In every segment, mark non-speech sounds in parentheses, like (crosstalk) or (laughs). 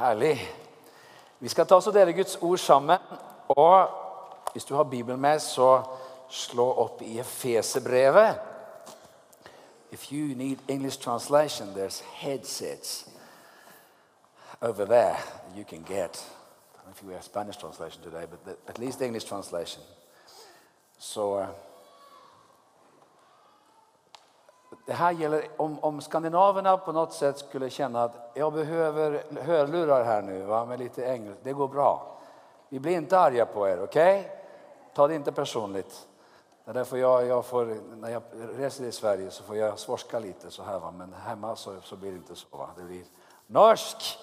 Herlig. Vi skal ta oss og dele Guds ord sammen. Og hvis du har Bibelen med, så slå opp i Efeserbrevet. If you need English translation, there's headsets over there you can get. I don't know if you have Spanish translation today, but at least English translation. Så eh, det här gäller om, om skandinaverna på något sätt skulle känna att jag behöver hörlurar här nu med lite engelska. Det går bra. Vi blir inte arga på er, okej? Ta det inte personligt. Det är därför jag, jag får, när jag reser i Sverige så får jag svorska lite så här va. Men hemma så, så blir det inte så va. Det blir norsk,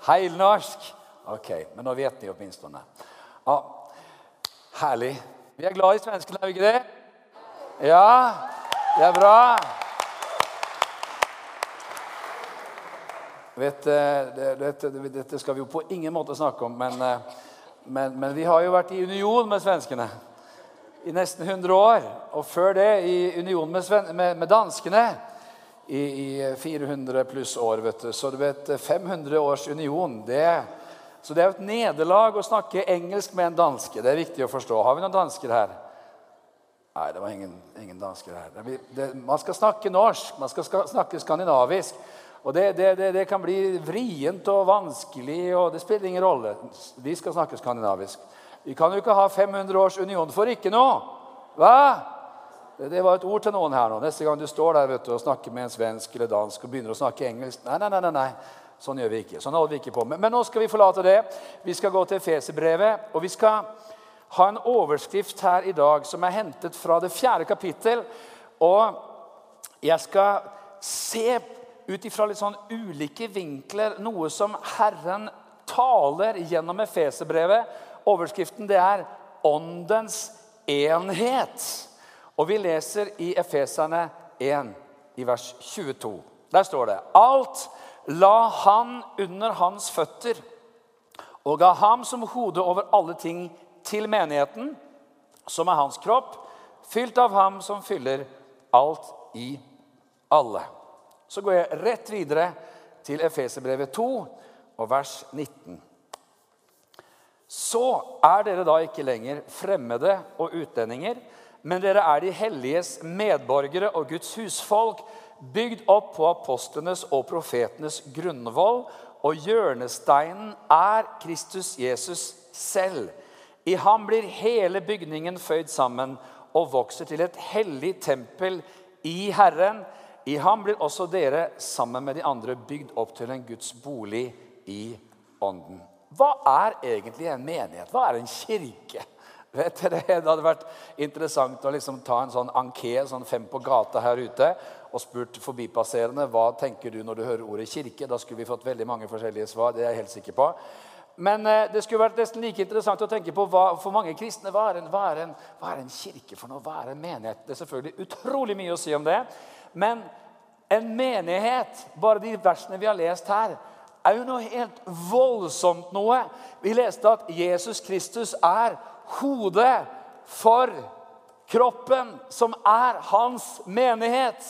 heilnorsk. Okej, men då vet ni åtminstone. Ja, härlig. Vi är glada i svenskarna, är vi det? Ja, det är bra. Vet, eh, det, det, dette skal vi jo på ingen måte snakke om, men, eh, men, men, vi har jo vært i union med svenskene i nesten 100 år. Og før det i union med, sven, med, med danskene i, i, 400 pluss år. vet du. Så du vet, 500 års union det, Så det er jo et nederlag å snakke engelsk med en danske. Det er viktig å forstå. Har vi noen dansker her? Nei, det var ingen, ingen dansker her. Det, man skal snakke norsk, man skal snakke skandinavisk. Og det, det, det, det, kan bli vrient og vanskelig, og det spiller ingen rolle. Vi skal snakke skandinavisk. Vi kan jo ikke ha 500 års union for ikke noe. Hva? Det var et ord til noen her nå. Neste gang du står der vet du, og snakker med en svensk eller dansk og begynner å snakke engelsk Nei, nei, nei, nei, nei. Sånn gjør vi ikke. Sånn holder vi ikke på. Men, men nå skal vi forlate det. Vi skal gå til Feserbrevet, og vi skal ha en overskrift her i dag som er hentet fra det fjerde kapittel. Og jeg skal se ut ifra litt sånn ulike vinkler noe som Herren taler gjennom Efeserbrevet. Overskriften det er 'Åndens enhet'. Og vi leser i Efeserne 1, i vers 22. Der står det Alt la han under hans føtter og ga ham som hode over alle ting til menigheten, som er hans kropp, fylt av ham som fyller alt i alle. Så går jeg rett videre til Efeserbrevet 2 og vers 19. Så er dere da ikke lenger fremmede og utlendinger, men dere er de helliges medborgere og Guds husfolk, bygd opp på apostlenes og profetenes grunnvoll, og hjørnesteinen er Kristus Jesus selv. I ham blir hele bygningen føyd sammen og vokser til et hellig tempel i Herren. I ham blir også dere sammen med de andre bygd opp til en Guds bolig i ånden. Hva er egentlig en menighet? Hva er en kirke? Vet dere, Det hadde vært interessant å liksom ta en sånn anké, sånn fem på gata her ute, og spurt forbipasserende hva tenker du når du hører ordet kirke. Da skulle vi fått veldig mange forskjellige svar. det er jeg helt sikker på. Men eh, det skulle vært nesten like interessant å tenke på hva, for mange kristne hva er, en, hva, er en, hva er en kirke for noe? Hva er en menighet? Det er selvfølgelig utrolig mye å si om det. Men en menighet, bare de versene vi har lest her, er jo noe helt voldsomt noe. Vi leste at Jesus Kristus er hodet for kroppen, som er hans menighet.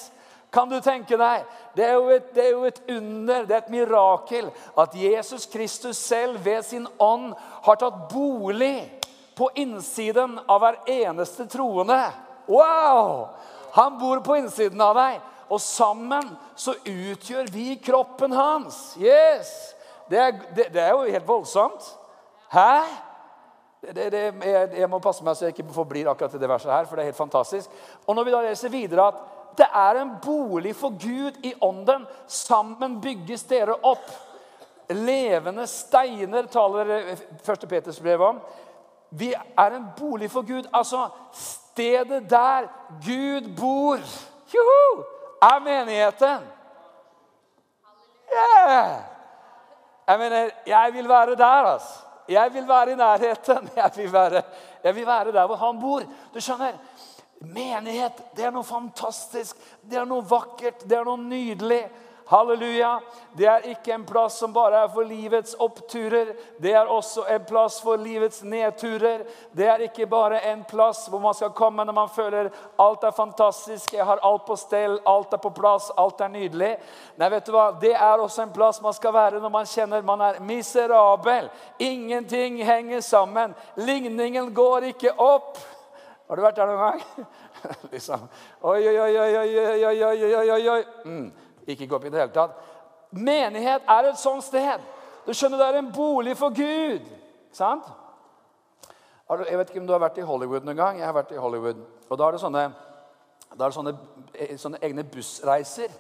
Kan du tenke deg? Det er, et, det er, jo et, under, det er et mirakel, at Jesus Kristus selv ved sin ånd har tatt bolig på innsiden av hver eneste troende. Wow! Han bor på innsiden av deg. Og sammen så utgjør vi kroppen hans. Yes! Det er, det, det er jo helt voldsomt. Hæ? Det, jeg, jeg, må passe meg så jeg ikke forblir akkurat i det verset her, for det er helt fantastisk. Og når vi da leser videre at det er en bolig for Gud i ånden, sammen bygges dere opp. Levende steiner taler 1. Peters brev om. Vi er en bolig for Gud. Altså stedet der Gud bor. Juhu! er menigheten. Yeah! Jeg mener, jeg vil være der, altså. Jeg vil være i nærheten. (laughs) Jeg vil være, jeg vil være der hvor han bor. Du skjønner, Menighet det er noe fantastisk, det er noe vakkert, det er noe nydelig. Halleluja. Det er ikke en plass som bare er for livets oppturer. Det er også en plass for livets nedturer. Det er ikke bare en plass hvor man skal komme når man føler alt er fantastisk, jeg har alt på stell, alt er på plass, alt er nydelig. Nei, vet du hva? Det er også en plass man skal være når man kjenner man er miserabel. Ingenting henger sammen. Ligningen går ikke opp. Har du vært der noen gang? (laughs) liksom. Oi, oi, oi, oi, oi, oi, oi, oi, oi. Mm. Ikke gå opp i det hele tatt. Menighet er et sånt sted. Du skjønner, Det er en bolig for Gud. Sant? Jeg vet ikke om du har vært i Hollywood noen gang. Jeg har vært i Hollywood. Og Da er det sånne, er det sånne, eh, sånne egne bussreiser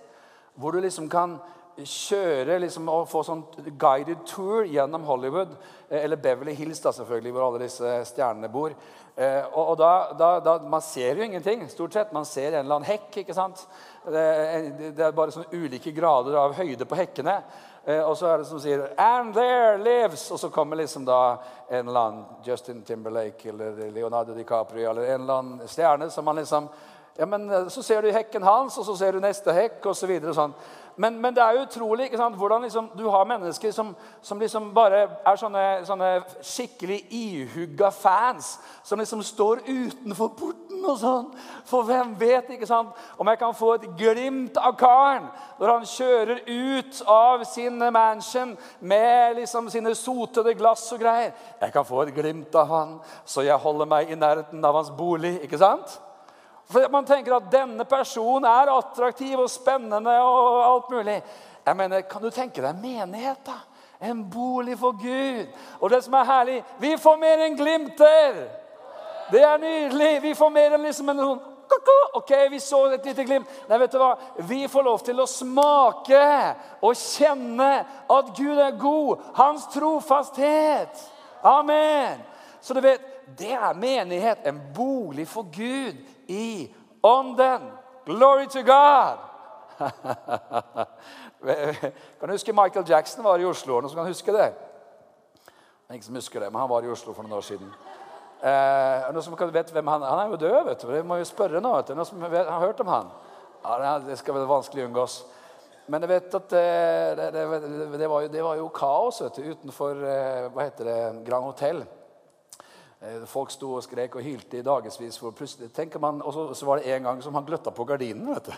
hvor du liksom kan kjøre liksom, og få sånn guided tour gjennom Hollywood. Eh, eller Beverly Hills, da, selvfølgelig, hvor alle disse stjernene bor. Eh, og, og da, da, da, Man ser jo ingenting, stort sett. Man ser en eller annen hekk. ikke sant? Det, det er bare sånne ulike grader av høyde på hekkene. Eh, og så er det som sier 'And there lives' Og så kommer liksom da en eller annen Justin Timberlake eller Leonardo DiCaprio eller en eller annen stjerne som man liksom ja, men eh, Så ser du hekken hans, og så ser du neste hekk, osv. Så videre, sånn. Men, men, det er utrolig ikke sant, hvordan liksom, du har mennesker som, som liksom bare er sånne, sånne skikkelig ihugga fans. Som liksom står utenfor porten og sånn. For hvem vet ikke sant, om jeg kan få et glimt av karen når han kjører ut av sin mansion med liksom sine sotede glass og greier. Jeg kan få et glimt av han, så jeg holder meg i nærheten av hans bolig. ikke sant? For Man tenker at denne personen er attraktiv og spennende og alt mulig. Jeg mener, Kan du tenke deg menighet? da? En bolig for Gud. Og det som er herlig Vi får mer enn glimter! Det er nydelig. Vi får mer enn liksom en sånn Ok, vi så et lite glimt. Nei, vet du hva? Vi får lov til å smake og kjenne at Gud er god. Hans trofasthet. Amen. Så du vet, det er menighet. En bolig for Gud i ånden. Glory to God! (laughs) kan du huske Michael Jackson var i Oslo? Noen som kan huske det? Det ingen som husker det, men han var i Oslo for noen år siden. Eh, noen som vet hvem han, han er jo død, vet du. Vi må jo spørre nå. Noen som vet, har hørt om han? Ja, Det skal vel vanskelig unngås. Men jeg vet at eh, det, det, det, var, jo, det var, jo, kaos vet du, utenfor eh, hva heter det, Grand Hotel. Eh, folk sto og skrek og hylte i dagevis. Og så, så, var det en gang som han gløtta på gardinen. vet du.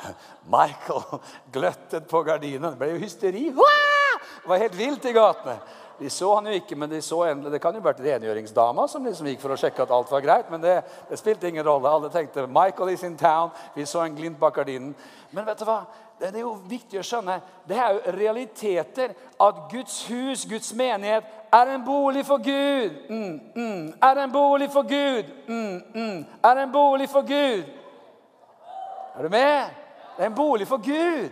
(laughs) Michael gløttet på gardinen. Det ble jo hysteri. Det var helt vilt i gatene. De så han jo ikke, men de så endelig. det kan jo vært rengjøringsdama som liksom gikk for å sjekke at alt var greit. Men det, det spilte ingen rolle. Alle tenkte 'Michael is in town'. Vi så en glimt bak gardinen. Men vet du hva? Det er jo viktig å skjønne. Det er jo realiteter at Guds hus, Guds menighet, er en bolig for Gud. Mm, mm. Er en bolig for Gud. Mm, mm. er en bolig for Gud. Er du med? Det er en bolig for Gud.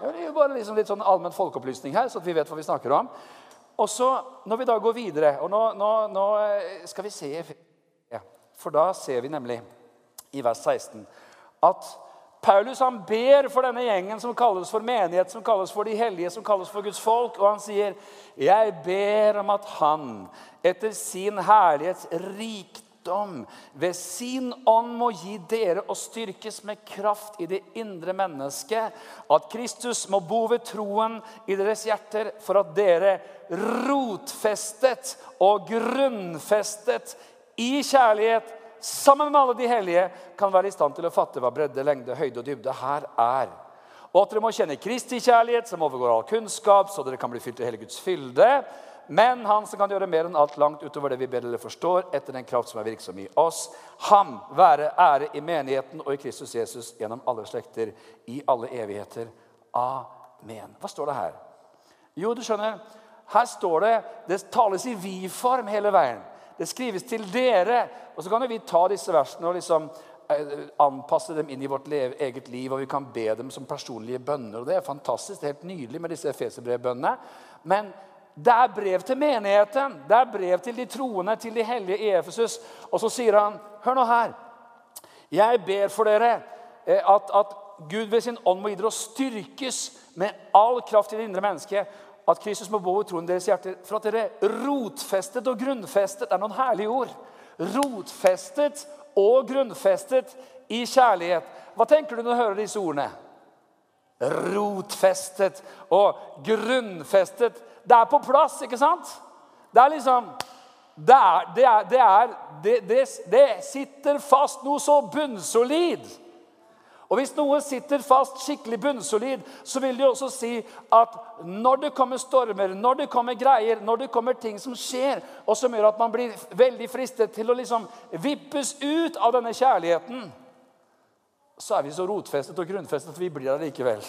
Ja, det er jo bare liksom litt sånn allmenn folkeopplysning her, så vi vet hva vi snakker om. Og så, Når vi da går videre og Nå, nå, nå skal vi se ja, For da ser vi nemlig i vers 16 at Paulus han ber for denne gjengen som kalles for menighet, som kalles for de hellige, som kalles for Guds folk. Og han sier, 'Jeg ber om at Han etter sin herlighets rikdom ved sin ånd må gi dere å styrkes med kraft i det indre mennesket', at Kristus må bo ved troen i deres hjerter, for at dere rotfestet og grunnfestet i kjærlighet sammen med alle de hellige, kan være i stand til å fatte hva bredde, lengde, høyde og dybde her er. Og at dere må kjenne Kristi kjærlighet, som overgår all kunnskap, så dere kan bli fylt i hele Guds fylde. Men Han som kan gjøre mer enn alt langt utover det vi ber eller forstår, etter den kraft som er virksom i oss. Ham være ære i menigheten og i Kristus Jesus gjennom alle slekter, i alle evigheter. Amen. Hva står det her? Jo, du skjønner, her står det Det tales i vi-form hele veien. Det skrives til dere. Og så kan vi ta disse versene og liksom eh, anpasse dem inn i vårt eget liv, og vi kan be dem som personlige bønner. og Det er fantastisk, det er helt nydelig med disse Efeserbrevbønnene. Men det er brev til menigheten, det er brev til de troende, til de hellige i Efesus. Og så sier han, hør nå her Jeg ber for dere eh, at, at Gud ved sin ånd må gi dere å styrkes med all kraft i det indre mennesket, at Kristus må bo i troen deres hjerter, for at dere rotfestet og grunnfestet Det er noen herlige ord. Rotfestet og grunnfestet i kjærlighet. Hva tenker du når du hører disse ordene? Rotfestet og grunnfestet. Det er på plass, ikke sant? Det er liksom Det, er, det, er, det, er, det, sitter fast noe så bunnsolid. Og Hvis noe sitter fast skikkelig bunnsolid, så vil det også si at når det kommer stormer, når det kommer greier, når det kommer ting som skjer, og som gjør at man blir veldig fristet til å liksom vippes ut av denne kjærligheten, så er vi så rotfestet og grunnfestet at vi blir der likevel.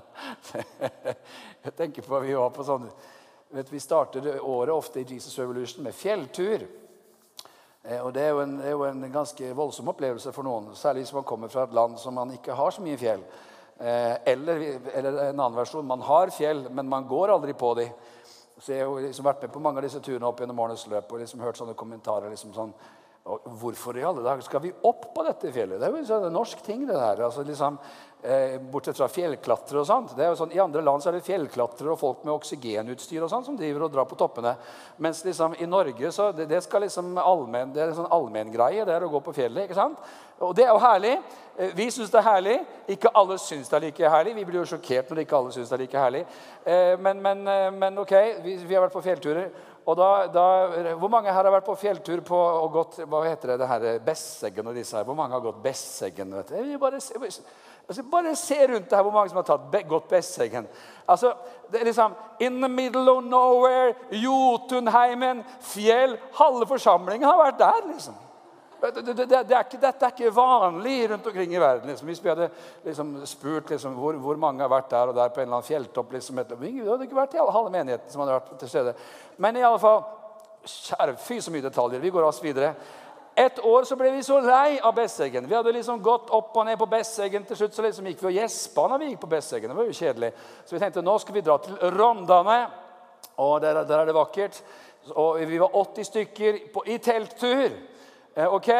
(laughs) Jeg tenker på Vi var på sånn, vet, vi starter året ofte i Jesus Revolution med fjelltur. Eh, og det er, en, det er, jo en, ganske voldsom opplevelse for noen, særlig hvis man kommer fra et land som man ikke har så mye fjell. Eh, eller, eller en annen versjon man har fjell, men man går aldri på dem. Så jeg har liksom vært med på mange av disse turene opp gjennom årenes løp og liksom hørt sånne kommentarer. liksom sånn, Hvorfor i alle dager skal vi opp på dette fjellet? Det er jo en norsk ting. det der. Altså, liksom, eh, bortsett fra fjellklatre og sånt. Det er jo sånn, I andre land så er det fjellklatrere og folk med oksygenutstyr og sånt som driver og drar på toppene. Mens liksom, i Norge så det, det skal liksom allmen, det er en sånn allmenngreie å gå på fjellet. ikke sant? Og det er jo herlig. Eh, vi syns det er herlig. Ikke alle syns det er like herlig. Vi blir jo sjokkert når ikke alle syns det er like herlig. Eh, men, men, eh, men ok, vi, vi har vært på fjellturer. Og da, da, hvor mange her har vært på fjelltur på, og gått hva heter det, det her, Besseggen og disse her? Hvor mange har gått Besseggen? vet du? Bare, altså, bare se rundt her hvor mange som har tatt, gått Besseggen. Altså, det er liksom In the middle of nowhere, Jotunheimen, fjell Halve forsamlingen har vært der, liksom. Det, det, det, er ikke, dette er ikke vanlig rundt omkring i verden. Liksom. Hvis vi hadde liksom, spurt liksom, hvor, hvor, mange har vært der og der på en eller annen fjelltopp liksom, Det hadde ikke vært i halve menigheten som hadde vært til stede. Men i alle fall, kjære, fy så mye detaljer. Vi går oss videre. Et år så ble vi så lei av Besseggen. Vi hadde liksom gått opp og ned på Besseggen. Til slutt så liksom gikk vi og gjespa når vi gikk på Besseggen. Det var jo kjedelig. Så vi tenkte nå skal vi dra til Rondane. Og der, der er det vakkert. Og vi var 80 stykker på, i telttur. Eh, ok,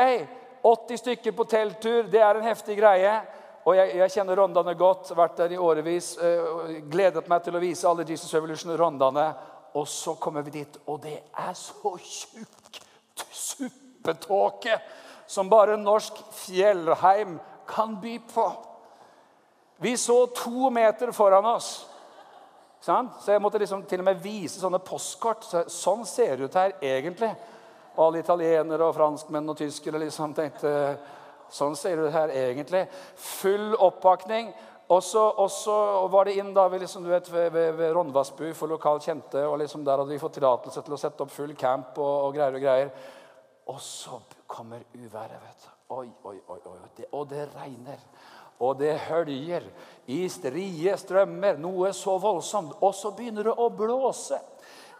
80 stykker på telttur, det er en heftig greie. Og jeg, jeg kjenner Rondane godt. Vært der i årevis. Uh, gledet meg til å vise alle Jesus Revolution Rondane. Og så kommer vi dit, og det er så tjukk suppetåke som bare norsk fjellheim kan by på. Vi så to meter foran oss. Så jeg måtte liksom til og med vise sånne postkort. Sånn ser det ut her egentlig. Og alle italienere og franskmenn og tyskere liksom tenkte Sånn ser det ut her egentlig. Full oppakning. Og så, var det inn da vi liksom, du vet, ved, ved, Rondvassbu for lokalt kjente. og liksom Der hadde vi fått tillatelse til å sette opp full camp og, og greier og greier. Og så kommer uværet. vet du. Oi, oi, oi. oi. Det, og det regner. Og det høljer i strie strømmer, noe så voldsomt. Og så begynner det å blåse.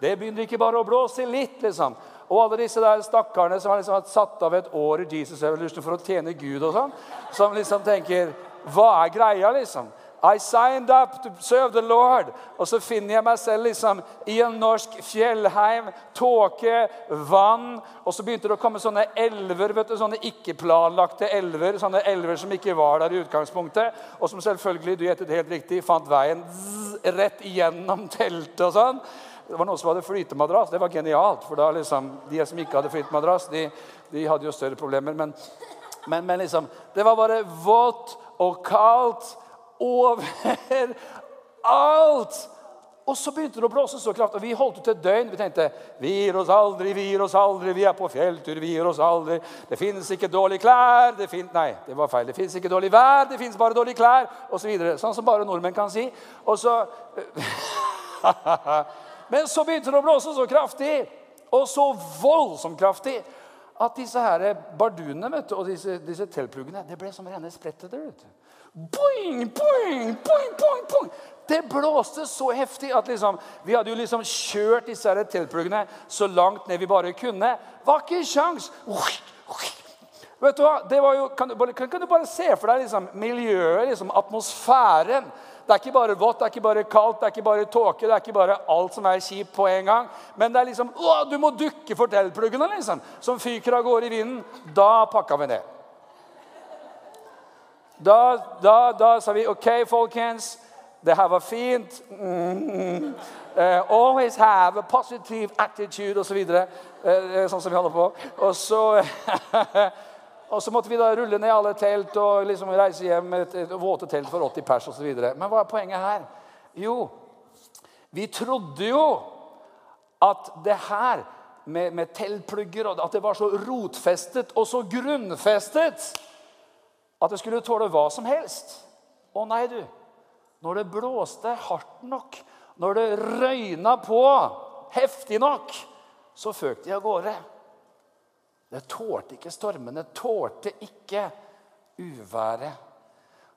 Det begynner ikke bare å blåse litt, liksom. Og alle disse der stakkarene som har liksom satt av et år i Jesus Evolution for å tjene Gud, og sånn, som liksom tenker Hva er greia, liksom? I signed up to serve the Lord. Og så finner jeg meg selv liksom i en norsk fjellheim. Tåke, vann. Og så begynte det å komme sånne elver, vet du, sånne ikke-planlagte elver. Sånne elver som ikke var der i utgangspunktet. Og som selvfølgelig, du gjettet helt riktig, fant veien zzz, rett igjennom teltet og sånn. Det var noen som hadde flytemadrass. Det var genialt. For da liksom, de som ikke hadde flytemadrass, de, de hadde jo større problemer. Men, men, men, liksom, det var bare vått og kaldt overalt. Og så begynte det å blåse så kraftig. Og vi holdt ut et døgn. Vi tenkte vi gir oss aldri, vi gir oss aldri. Vi er på fjelltur, vi gir oss aldri. Det finnes ikke dårlige klær. Det fin Nei, det var feil. Det fins ikke dårlig vær, det fins bare dårlige klær. Og så videre. Sånn som bare nordmenn kan si. Og så (laughs) Men så begynte det å blåse så kraftig, og så voldsomt kraftig, at disse her bardunene vet du, og disse, disse teltpluggene det ble som rene spretteter. Boing, boing, boing, boing, boing. Det blåste så heftig at liksom, vi hadde jo liksom kjørt disse her teltpluggene så langt ned vi bare kunne. Var ikke sjans. Vet du hva? Det var jo, kan, du, kan, kan du bare se for deg liksom, miljøet, liksom, atmosfæren det er ikke bare vått, det er ikke bare kaldt, det er ikke bare tåke, det er ikke bare alt som er kjipt på en gang. Men det er liksom å, Du må dukke for teltpluggene, liksom, som fyker av gårde i vinden. Da pakka vi ned. Da, da, da sa vi OK, folkens. Det her var fint. Mm, uh, always have a positive attitude osv. Uh, eh, sånn som vi holder på. Og så (laughs) Og så måtte vi da rulle ned alle telt og liksom reise hjem med et, våte telt for 80 pers osv. Men hva er poenget her? Jo, vi trodde jo at det her med, med teltplugger at det var så rotfestet og så grunnfestet at det skulle tåle hva som helst. Å nei, du. Når det blåste hardt nok, når det røyna på heftig nok, så føk de av gårde. Det tålte ikke stormene, tålte ikke uværet.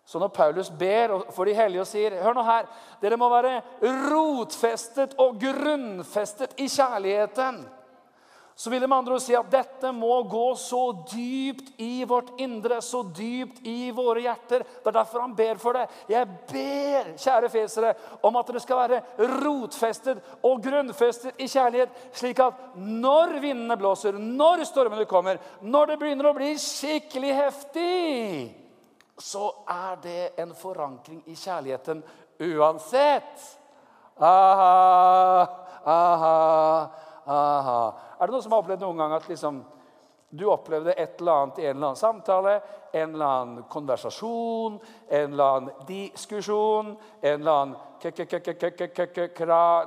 Så når Paulus ber for de hellige og sier Hør nå her. Dere må være rotfestet og grunnfestet i kjærligheten så vil det med andre ord si at dette må gå så dypt i vårt indre, så dypt i våre hjerter. Det er derfor han ber for det. Jeg ber, kjære fesere, om at det skal være rotfestet og grunnfestet i kjærlighet, slik at når vindene blåser, når stormene kommer, når det begynner å bli skikkelig heftig, så er det en forankring i kjærligheten uansett. Aha, aha aha. Er det noen som har opplevd noen gang at liksom, du opplevde et eller annet i en eller annen samtale, en eller annen konversasjon, en eller annen diskusjon, en eller annen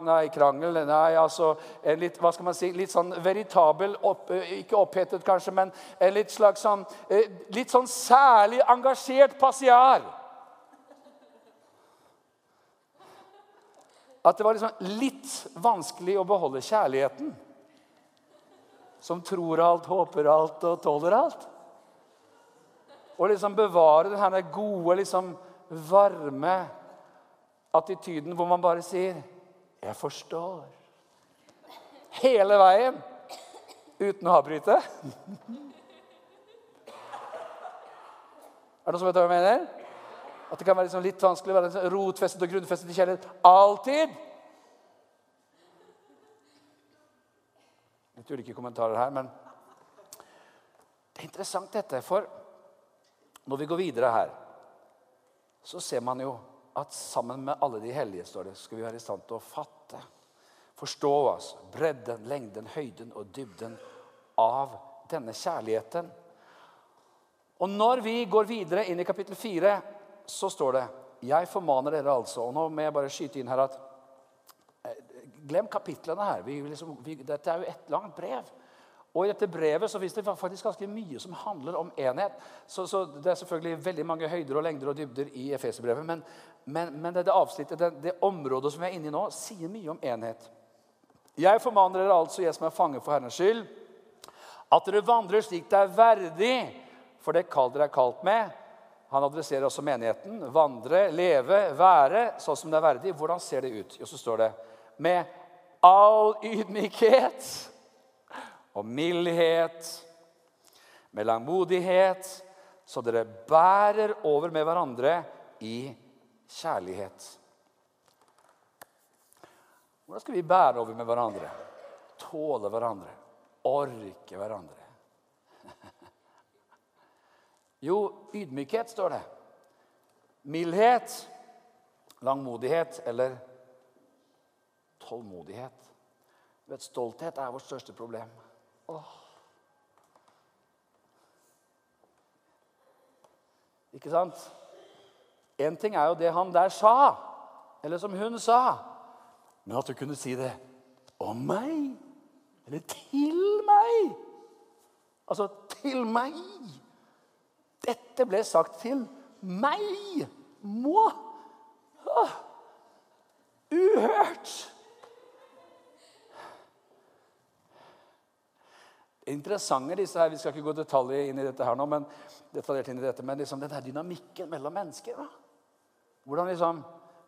nei, krangel Nei, altså en litt, hva skal man si, litt sånn veritabel, opp, ikke opphetet kanskje, men en litt slags sånn, litt sånn særlig engasjert passiar. At det var liksom litt vanskelig å beholde kjærligheten. Som tror alt, håper alt og tåler alt. Og liksom bevare denne gode, liksom varme attityden hvor man bare sier 'Jeg forstår'. Hele veien uten å avbryte. Er det noen som vet hva jeg mener? At det kan være liksom litt vanskelig å være liksom rotfestet og grunnfestet i kjærlighet alltid. Litt ulike kommentarer her, men det er interessant, dette. For når vi går videre her, så ser man jo at sammen med alle de hellige står det, skal vi være i stand til å fatte, forstå oss, bredden, lengden, høyden og dybden av denne kjærligheten. Og når vi går videre inn i kapittel 4, så står det Jeg formaner dere altså Og nå må jeg bare skyte inn her at eh, Glem kapitlene her. Vi, liksom, vi, dette er jo ett langt brev. Og I dette brevet så finnes det faktisk ganske mye som handler om enhet. Så, så Det er selvfølgelig veldig mange høyder og lengder og dybder i Efeserbrevet. Men, men, men det, avsnittet, det, det, området som vi er inne i nå, sier mye om enhet. Jeg formaner dere altså, jeg som er fange for Herrens skyld, at dere vandrer slik det er verdig for det kall dere er kalt med han adresserer også menigheten. Vandre, leve, være sånn som det er verdig. Hvordan ser det ut? Jo, så står det med all ydmykhet og mildhet, med langmodighet, så dere bærer over med hverandre i kjærlighet. Hvordan skal vi bære over med hverandre? Tåle hverandre? Orke hverandre? Jo, ydmykhet, står det. Mildhet, langmodighet eller tålmodighet. Vet, stolthet er vårt største problem. Åh. Ikke sant? Én ting er jo det han der sa, eller som hun sa. Men at du kunne si det om meg, eller til meg. Altså til meg. Dette ble sagt til meg. Må. Åh. Uhørt. Interessante disse her, Vi skal ikke gå detaljer inn i dette her nå, men, detaljert inn i dette, men liksom denne dynamikken mellom mennesker. Da. Hvordan liksom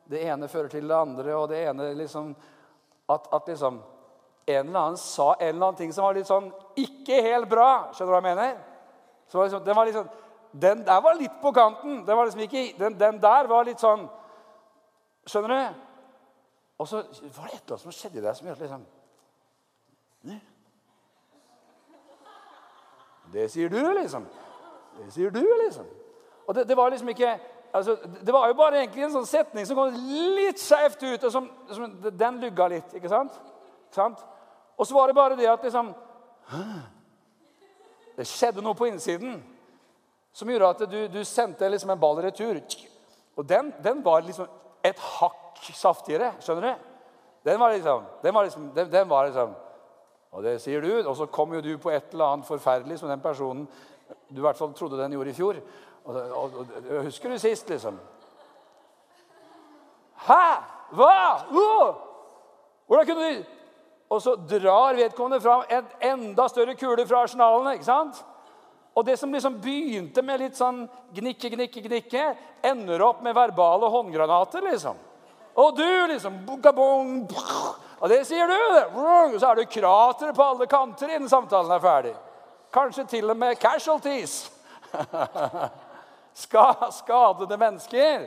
det ene fører til det andre, og det ene liksom At, at liksom en eller annen sa en eller annen ting som var litt sånn ikke helt bra. Skjønner du hva jeg mener? Så var liksom, det var liksom den der var litt på kanten. Liksom ikke, den, den, der var litt sånn Skjønner du? Og så var det et eller annet som skjedde der som gjorde liksom ne? Det sier du, liksom. Det sier du, liksom. Og det, det var liksom ikke altså, Det var jo bare egentlig en sånn setning som kom litt skjevt ut. og som, som, Den lugga litt, ikke sant? sant? Og så var det bare det at liksom Det skjedde noe på innsiden som gjorde at du, du sendte liksom en ball i retur. Og den, den, var liksom et hakk saftigere. Skjønner du? Den var liksom, den var liksom, den, den var liksom Og det sier du, og så kom jo du på et eller annet forferdelig som den personen du i hvert fall trodde den gjorde i fjor. Og, og, og Husker du sist, liksom? Hæ? Hva? Uh! Hvordan kunne du Og så drar vedkommende fram en enda større kule fra arsenalene. ikke sant? Og det som liksom begynte med litt sånn gnikke, gnikke, gnikke, ender opp med verbale håndgranater, liksom. Og du, liksom bong, Og det sier du! det. så er det krater på alle kanter innen samtalen er ferdig. Kanskje til og med casualties. (laughs) Skadede mennesker.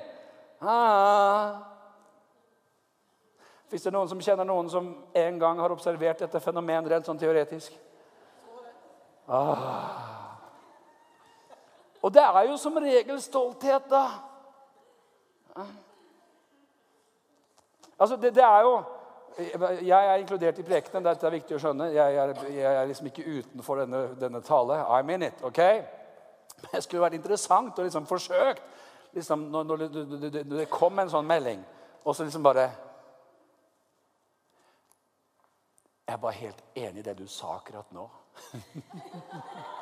Ah. Hvis det noen som kjenner noen som en gang har observert dette fenomenet rent sånn teoretisk? Ah. Og det er jo som regel stolthet, da. Altså, det, det er jo jeg er inkludert i prekenen. Dette er viktig å skjønne. Jeg er, jeg er liksom ikke utenfor denne, denne tale. I mean it. ok? Det skulle vært interessant og liksom forsøkt liksom, når, når, det, når, det, kom en sånn melding, og så liksom bare Jeg er bare helt enig i det du sa akkurat nå. (laughs)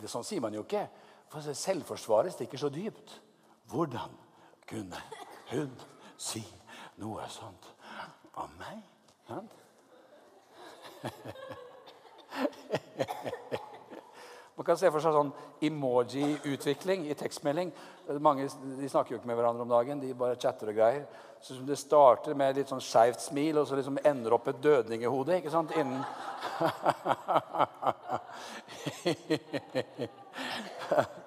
det, sånn sier man jo ikke. For selvforsvaret stikker så dypt. Hvordan kunne hun si noe sånt om meg? Man kan se for seg sånn emoji-utvikling i tekstmelding. Mange de snakker jo ikke med hverandre om dagen. De bare chatter og greier. Så Det starter med litt sånn skeivt smil, og så liksom ender opp et dødningehode ikke sant? innen (laughs) (laughs)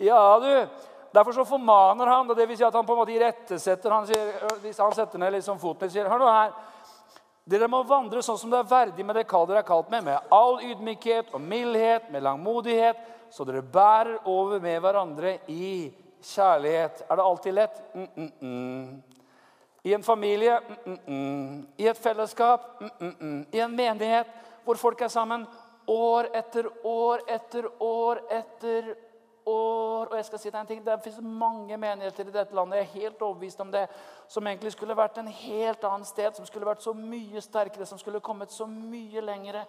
Ja, du. Derfor så formaner han, det vil si at han på en måte irettesetter han, han setter ned liksom foten og sier Hør nå her. Dere må vandre sånn som det er verdig med det kall dere er kalt med, med all ydmykhet og mildhet, med langmodighet, så dere bærer over med hverandre i kjærlighet. Er det alltid lett? Mm, mm, mm. I en familie? Mm, mm, mm. I et fellesskap? I en menighet hvor folk er sammen år etter år etter år etter år. Og jeg skal si deg en ting, Det finnes mange menigheter i dette landet jeg er helt overbevist om det, som egentlig skulle vært en helt annen sted, som skulle vært så mye sterkere, som skulle kommet så mye lengre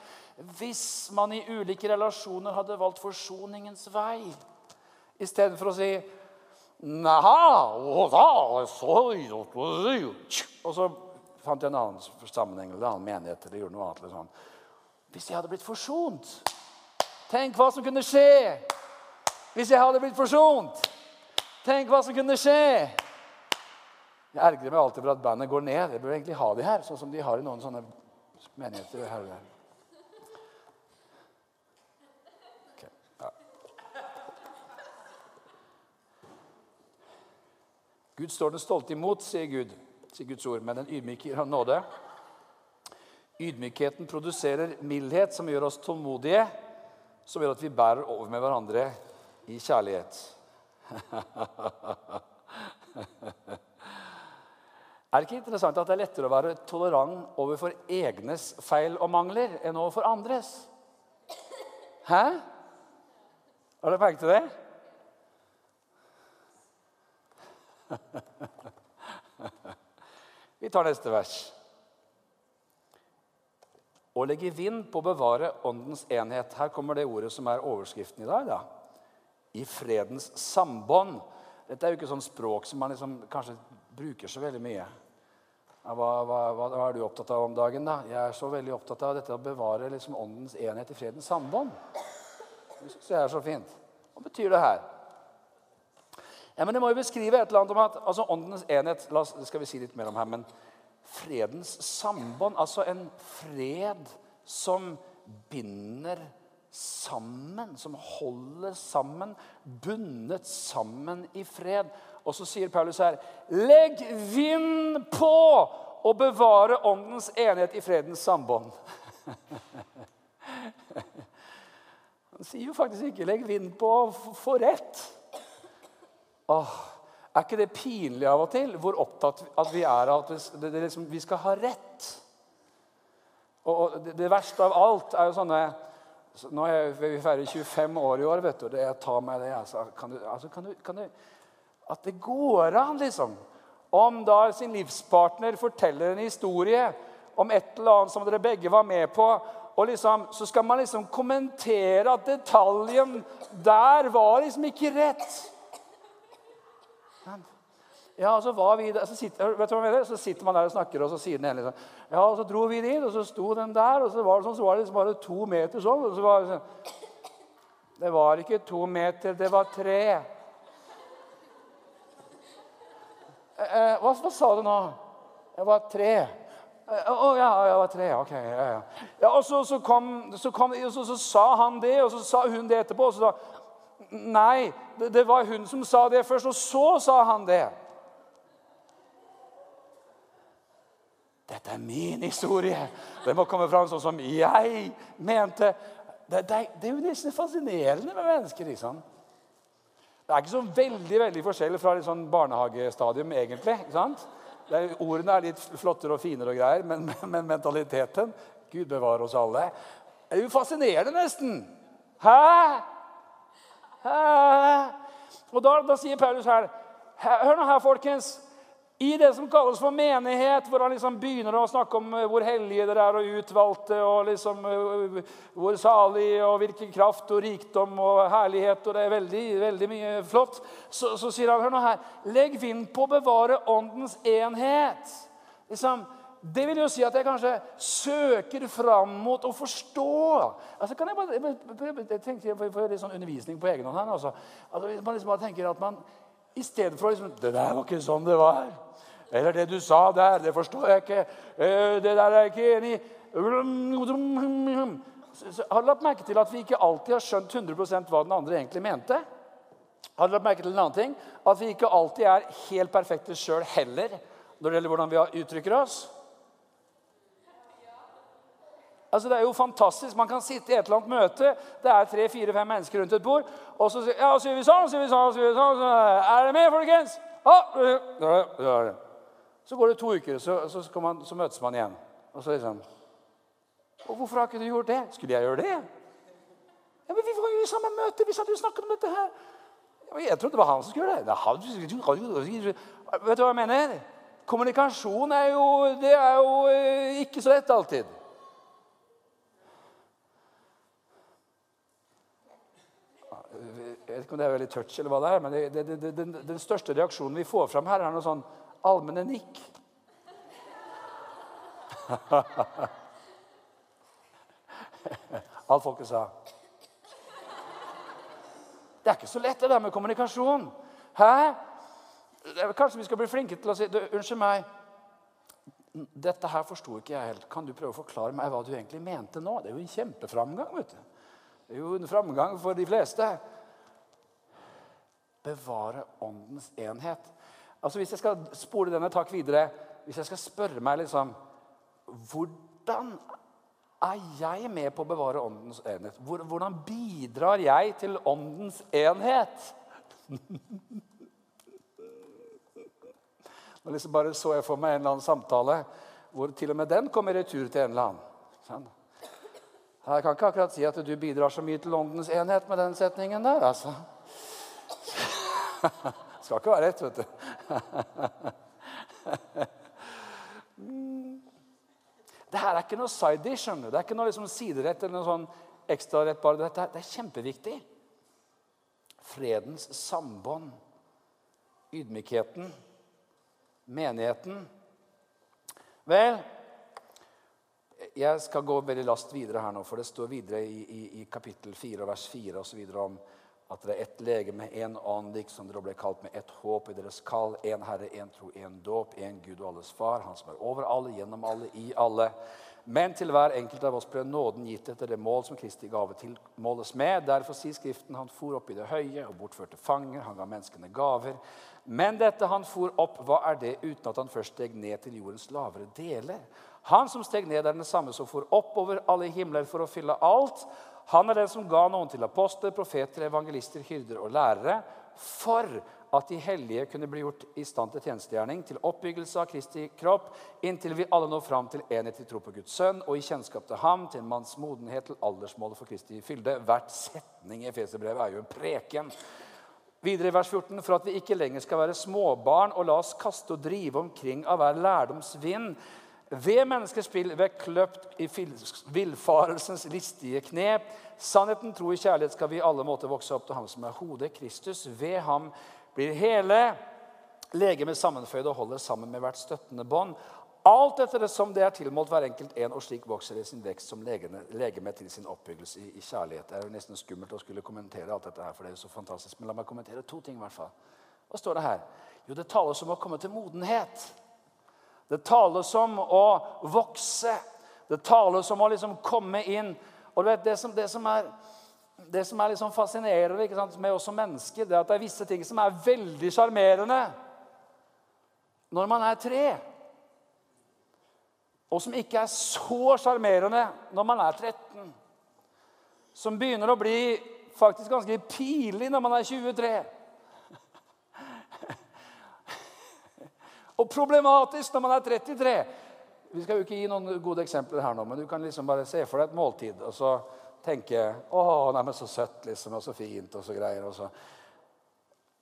hvis man i ulike relasjoner hadde valgt forsoningens vei istedenfor å si Naha, og så fant jeg en annen sammenheng en annen menighet eller gjorde noe annet. Liksom. Hvis jeg hadde blitt forsont Tenk hva som kunne skje hvis jeg hadde blitt forsont. Tenk hva som kunne skje. Jeg ergrer meg alltid for at bandet går ned. Jeg bør egentlig ha de her, sånn som de har i noen sånne menigheter. her og der. Okay, ja. Gud står den stolte imot, sier Gud, sier Guds ord, men den ydmyke gir ham nåde. Ydmykheten produserer mildhet, som gjør oss tålmodige, som gjør at vi bærer over med hverandre i kjærlighet. (laughs) Er det ikke interessant at det er lettere å være tolerant overfor egnes feil og mangler enn overfor andres? Hæ? Har dere merket det? (laughs) Vi tar neste vers. Å legge vind på å bevare åndens enhet. Her kommer det ordet som er overskriften i dag. da i fredens sambånd. Dette er jo ikke sånn språk som man liksom kanskje bruker så veldig mye. Hva, hva, hva, er du opptatt av om dagen? da? Jeg er så veldig opptatt av dette å bevare liksom åndens enhet i fredens sambånd. Det syns jeg er så fint. Hva betyr det her? Ja, men Det må jo beskrive et eller annet om at altså åndens enhet la oss, Det skal vi si litt mer om her. Men fredens sambånd, altså en fred som binder sammen, som holder sammen, bundet sammen i fred. Og så sier Paulus her Legg vind på å bevare åndens enhet i fredens sambånd. Han sier jo faktisk ikke 'legg vind på å få rett'. Åh, er ikke det pinlig av og til hvor opptatt at vi er av at vi, liksom, vi skal ha rett? Og det, det verste av alt er jo sånne Nå er vi ferdig 25 år i år, vet du. Det jeg tar meg det. Altså, kan du, altså, kan du, kan du, at det går an, liksom. Om da sin livspartner forteller en historie om et eller annet som dere begge var med på, og liksom, så skal man liksom kommentere at detaljen der var liksom ikke rett. Ja, og så var vi der, så sitter, vet du hva mener? så sitter man der og snakker, og så sier den ene liksom, ja, og så dro vi dit, og så sto den der, og så var det sånn, så var det liksom bare to meter sånn. og så var Det sånn, Det var ikke to meter, det var tre. Eh, eh hva, hva, sa du nå? Det var tre. Eh, å ja, det var tre. Ok. Ja, ja. ja og så, så, kom, så, kom, så, så, sa han det, og så sa hun det etterpå. Og så sa Nei, det, det var hun som sa det først, og så sa han det. Dette er min historie. Den må komme fram sånn som jeg mente. Det, det, det er jo nesten fascinerende med mennesker. liksom. Det er ikke så veldig veldig forskjell fra litt sånn barnehagestadium, egentlig. ikke sant? Er, ordene er litt flottere og finere, og greier, men, men mentaliteten Gud bevare oss alle. Det er jo fascinerende, nesten. Hæ? Og da, da sier Paulus her Hør nå her, folkens. I det som kalles for menighet, hvor han liksom begynner å snakke om eh, hvor hellige dere er og utvalgte, og liksom eh, hvor salig og hvilken kraft og rikdom og herlighet og Det er veldig, veldig mye flott. Så, så sier han hør nå her, legg vind på å bevare åndens enhet. Liksom, det vil jo si at jeg kanskje søker fram mot å forstå. Altså, kan Jeg bare, jeg, tenker jeg får litt sånn undervisning på egen hånd her. Altså. Altså, man liksom bare tenker at man i stedet for å liksom, Det der var ikke sånn det var. Eller det du sa der, det forstår jeg ikke. Eh, det der er jeg ikke enig i. Har du lagt merke til at vi ikke alltid har skjønt 100% hva den andre egentlig mente? Har du lagt merke til en annen ting? At vi ikke alltid er helt perfekte sjøl heller når det gjelder hvordan vi uttrykker oss? Altså, Det er jo fantastisk. Man kan sitte i et eller annet møte. Det er tre-fire-fem mennesker rundt et bord. Og så ja, sier vi sånn, sier vi sånn, sier vi sånn. Er det med, folkens? Ja, så går det to uker, så, så, man, så møtes man igjen. Og så liksom Og hvorfor har ikke du gjort det? Skulle jeg gjøre det? Ja, men Vi var jo i samme møte. Vi satt jo snakket om dette her. Jeg trodde det var han som skulle gjøre det. Vet du hva jeg mener? Kommunikasjon er jo, det er jo eh, ikke så lett alltid. Jeg vet ikke om det er veldig touch, eller hva det er, men det, det, det, den, den, største reaksjonen vi får fram her, er noe sånn allmenne nikk. (laughs) Alt folket sa. Det er ikke så lett, det der med kommunikasjon. Hæ? Kanskje vi skal bli flinke til å si Unnskyld meg. Dette her forsto ikke jeg helt. Kan du prøve å forklare meg hva du egentlig mente nå? Det er jo en kjempeframgang. vet du. Det er jo en framgang for de fleste. Bevare åndens enhet. Altså Hvis jeg skal spole denne takk videre, hvis jeg skal spørre meg liksom Hvordan er jeg med på å bevare åndens enhet? Hvordan bidrar jeg til åndens enhet? (laughs) Nå liksom bare så jeg for meg en eller annen samtale hvor til og med den kom i retur til en eller annen. Jeg kan ikke akkurat si at du bidrar så mye til åndens enhet med den setningen der. altså. (laughs) Skal ikke være rett, vet du. Det her er ikke noe side dish. skjønner du. Det er ikke noe liksom siderett eller noe sånn ekstra rett. bare. Det er kjempeviktig. Fredens sambånd, ydmykheten, menigheten. Vel, jeg skal gå veldig last videre her nå, for det står videre i, i, i kapittel 4 vers 4 og så videre om at det er ett legeme, én ånd, liksom dere ble kalt med ett håp i deres kall. Én Herre, én tro, én dåp, én Gud og alles Far, Han som er over alle, gjennom alle, i alle. Men til hver enkelt av oss ble nåden gitt etter det mål som Kristi gave tilmåles med. Derfor sier Skriften han for opp i det høye og bortførte fanger. Han ga menneskene gaver. Men dette han for opp, hva er det uten at han først steg ned til jordens lavere deler? Han som steg ned, er den samme som for oppover alle himler for å fylle alt. Han er den som ga noen til apostler, profeter, evangelister, hyrder og lærere for at de hellige kunne bli gjort i stand til tjenestegjerning, til oppbyggelse av Kristi kropp, inntil vi alle når fram til enhet i tro på Guds sønn og i kjennskap til ham, til en manns modenhet, til aldersmålet for Kristi fylde. Hvert setning i Efeserbrevet er jo en preken. Videre i vers 14.: For at vi ikke lenger skal være småbarn og la oss kaste og drive omkring av hver lærdomsvind, ved menneskers spill, ved kløpt i villfarelsens listige knep. Sannheten, tro i kjærlighet skal vi alle måter vokse opp til ham som er hodet, Kristus. Ved ham blir hele legemet sammenføyd og holder sammen med hvert støttende bånd. Alt etter det som det er tilmålt hver enkelt en, og slik vokser det sin vekst som legeme til sin oppbyggelse i, i, kjærlighet. Det er jo nesten skummelt å skulle kommentere alt dette her, for det er så fantastisk. Men la meg kommentere to ting. i hvert fall. Hva står det her? Jo, det tales om å komme til modenhet. Det tales om å vokse. Det tales om å liksom komme inn. Og du vet, det som, det som er det som er liksom fascinerende med oss som mennesker, det er at det er visse ting som er veldig sjarmerende når man er tre. Og som ikke er så sjarmerende når man er 13. Som begynner å bli faktisk ganske pinlig når man er 23. Og problematisk når man er 33. Vi skal jo ikke gi noen gode eksempler her nå, men du kan liksom bare se for deg et måltid. og så tenke 'Å, nei, men så søtt, liksom, og så fint', og så greier. og så.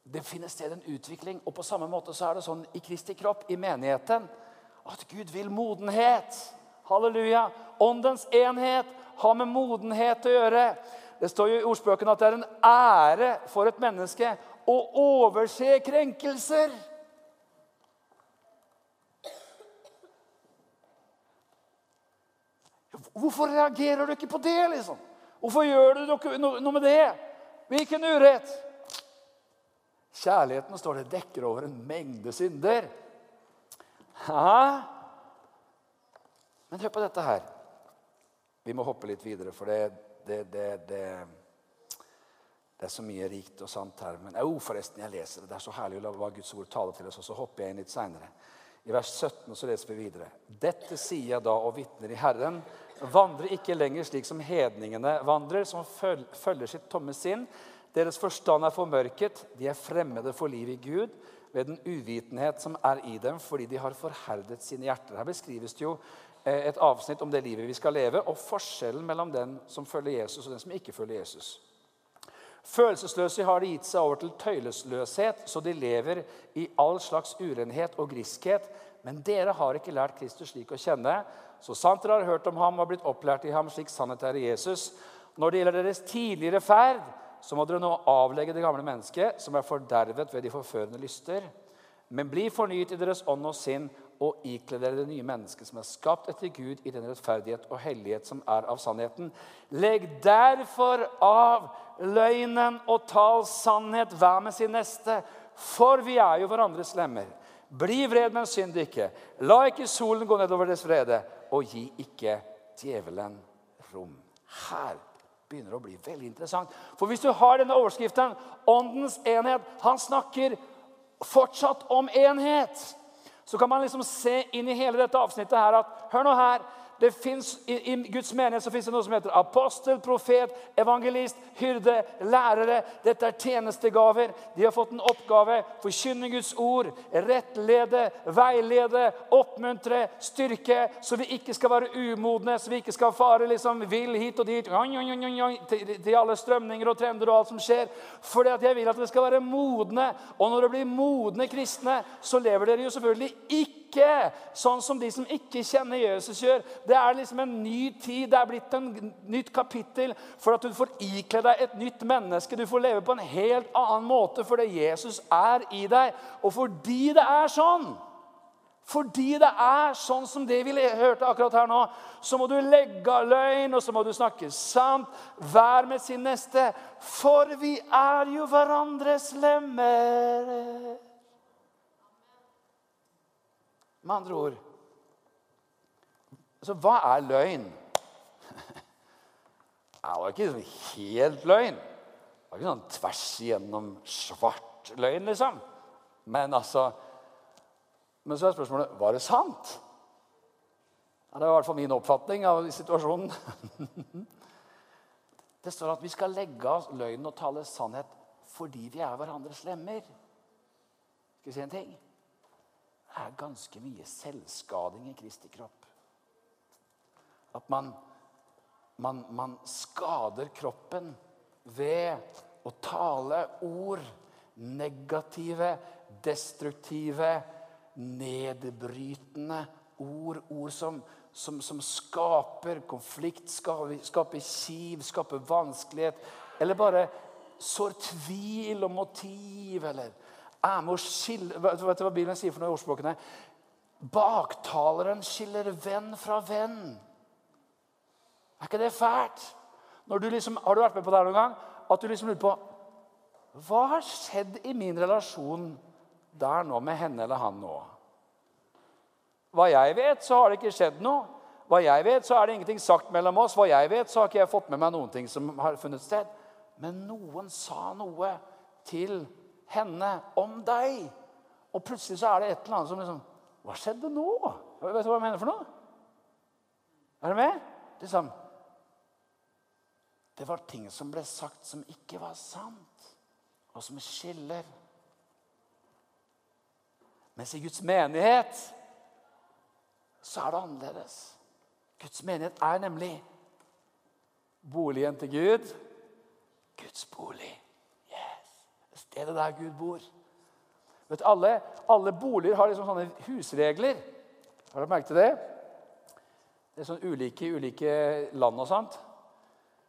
Det finner sted en utvikling. Og på samme måte så er det sånn i Kristi kropp, i menigheten, at Gud vil modenhet. Halleluja. Åndens enhet har med modenhet å gjøre. Det står jo i ordspøken at det er en ære for et menneske å overse krenkelser. Hvorfor reagerer du ikke på det? liksom? Hvorfor gjør du noe med det? Hvilken urett? Kjærligheten står det dekker over en mengde synder. Hæ? Men hør på dette her. Vi må hoppe litt videre, for det, det, det, det, det er så mye rikt og sant her. Men jo, forresten, jeg leser det. Det er så herlig å la hva Guds ord tale til oss. Og så hopper jeg inn litt seinere. I vers 17 så leser vi videre. Dette sier jeg da og vitner i Herren vandrer ikke lenger slik som hedningene vandrer, som følger sitt tomme sinn. Deres forstand er formørket, de er fremmede for livet i Gud ved den uvitenhet som er i dem fordi de har forherdet sine hjerter. Her beskrives det jo eh, et avsnitt om det livet vi skal leve, og forskjellen mellom den som følger Jesus, og den som ikke følger Jesus. Følelsesløse har de gitt seg over til tøylesløshet, så de lever i all slags urenhet og griskhet. Men dere har ikke lært Kristus slik å kjenne, så sant dere har hørt om ham og blitt opplært i ham slik sannhet er i Jesus. Når det gjelder deres tidligere ferd, så må dere nå avlegge det gamle mennesket, som er fordervet ved de forførende lyster. Men bli fornyet i deres ånd og sinn, og ikle dere det nye mennesket som er skapt etter Gud i den rettferdighet og hellighet som er av sannheten. Legg derfor av løgnen og tal sannhet hver med sin neste, for vi er jo hverandres lemmer. Bli vred, men synd ikke. La ikke solen gå nedover deres vrede og gi ikke djevelen rom. Her begynner det å bli veldig interessant. For hvis du har denne overskriften 'Åndens enhet' Han snakker fortsatt om enhet. Så kan man liksom se inn i hele dette avsnittet her at Hør nå her det finnes, i, I Guds menighet så finnes det noe som heter apostel, profet, evangelist, hyrde, lærere. Dette er tjenestegaver. De har fått en oppgave. Forkynne Guds ord, rettlede, veilede, oppmuntre, styrke. Så vi ikke skal være umodne, så vi ikke skal fare liksom vill hit og dit. Til alle strømninger og trender og alt som skjer. For jeg vil at dere skal være modne. Og når dere blir modne kristne, så lever dere jo selvfølgelig ikke ikke sånn som de som ikke kjenner Jesus, gjør. Det er liksom en ny tid. Det er blitt en nytt kapittel for at du får ikle deg et nytt menneske. Du får leve på en helt annen måte fordi Jesus er i deg. Og fordi det er sånn fordi det er sånn som det vi hørte akkurat her nå, så må du legge av løgn, og så må du snakke sant. Vær med sin neste. For vi er jo hverandres lemmer. Med andre ord Så hva er løgn? (laughs) Det var ikke liksom helt løgn. Det var ikke sånn tvers igjennom svart løgn, liksom. Men altså Men så er spørsmålet var det sant. Det var i hvert fall min oppfatning av situasjonen. (laughs) Det står at vi skal legge av løgnen og tale sannhet fordi vi er hverandres lemmer. Skal vi si en ting? Er ganske mye selvskading i Kristi kropp. At man, man, man skader kroppen ved å tale ord. Negative, destruktive, nedbrytende ord. Ord som, som, som skaper konflikt, skaper, skaper kiv, skaper vanskelighet. Eller bare sår tvil om motiv, eller er med å skille Vet du hva Bibelen sier for noe i ordspråkene? Baktaleren skiller venn fra venn. Er ikke det fælt? Du liksom, har du vært med på det her noen gang? At du liksom lurer på Hva har skjedd i min relasjon der nå med henne eller han nå? Hva jeg vet, så har det ikke skjedd noe. Hva jeg vet, så er det ingenting sagt mellom oss. Hva jeg vet, så har ikke jeg fått med meg noen ting som har funnet sted. Men noen sa noe til henne om deg. Og plutselig så er det et eller annet som liksom Hva skjedde nå? Vet du hva jeg mener for noe? Er du med? Liksom, det var ting som ble sagt som ikke var sant, og som skiller. Mens i Guds menighet så er det annerledes. Guds menighet er nemlig boligen til Gud. Guds bolig stedet der Gud bor. Vet, alle, alle boliger har liksom sånne husregler. Har dere merket det? Det er sånn ulike ulike land og sånt.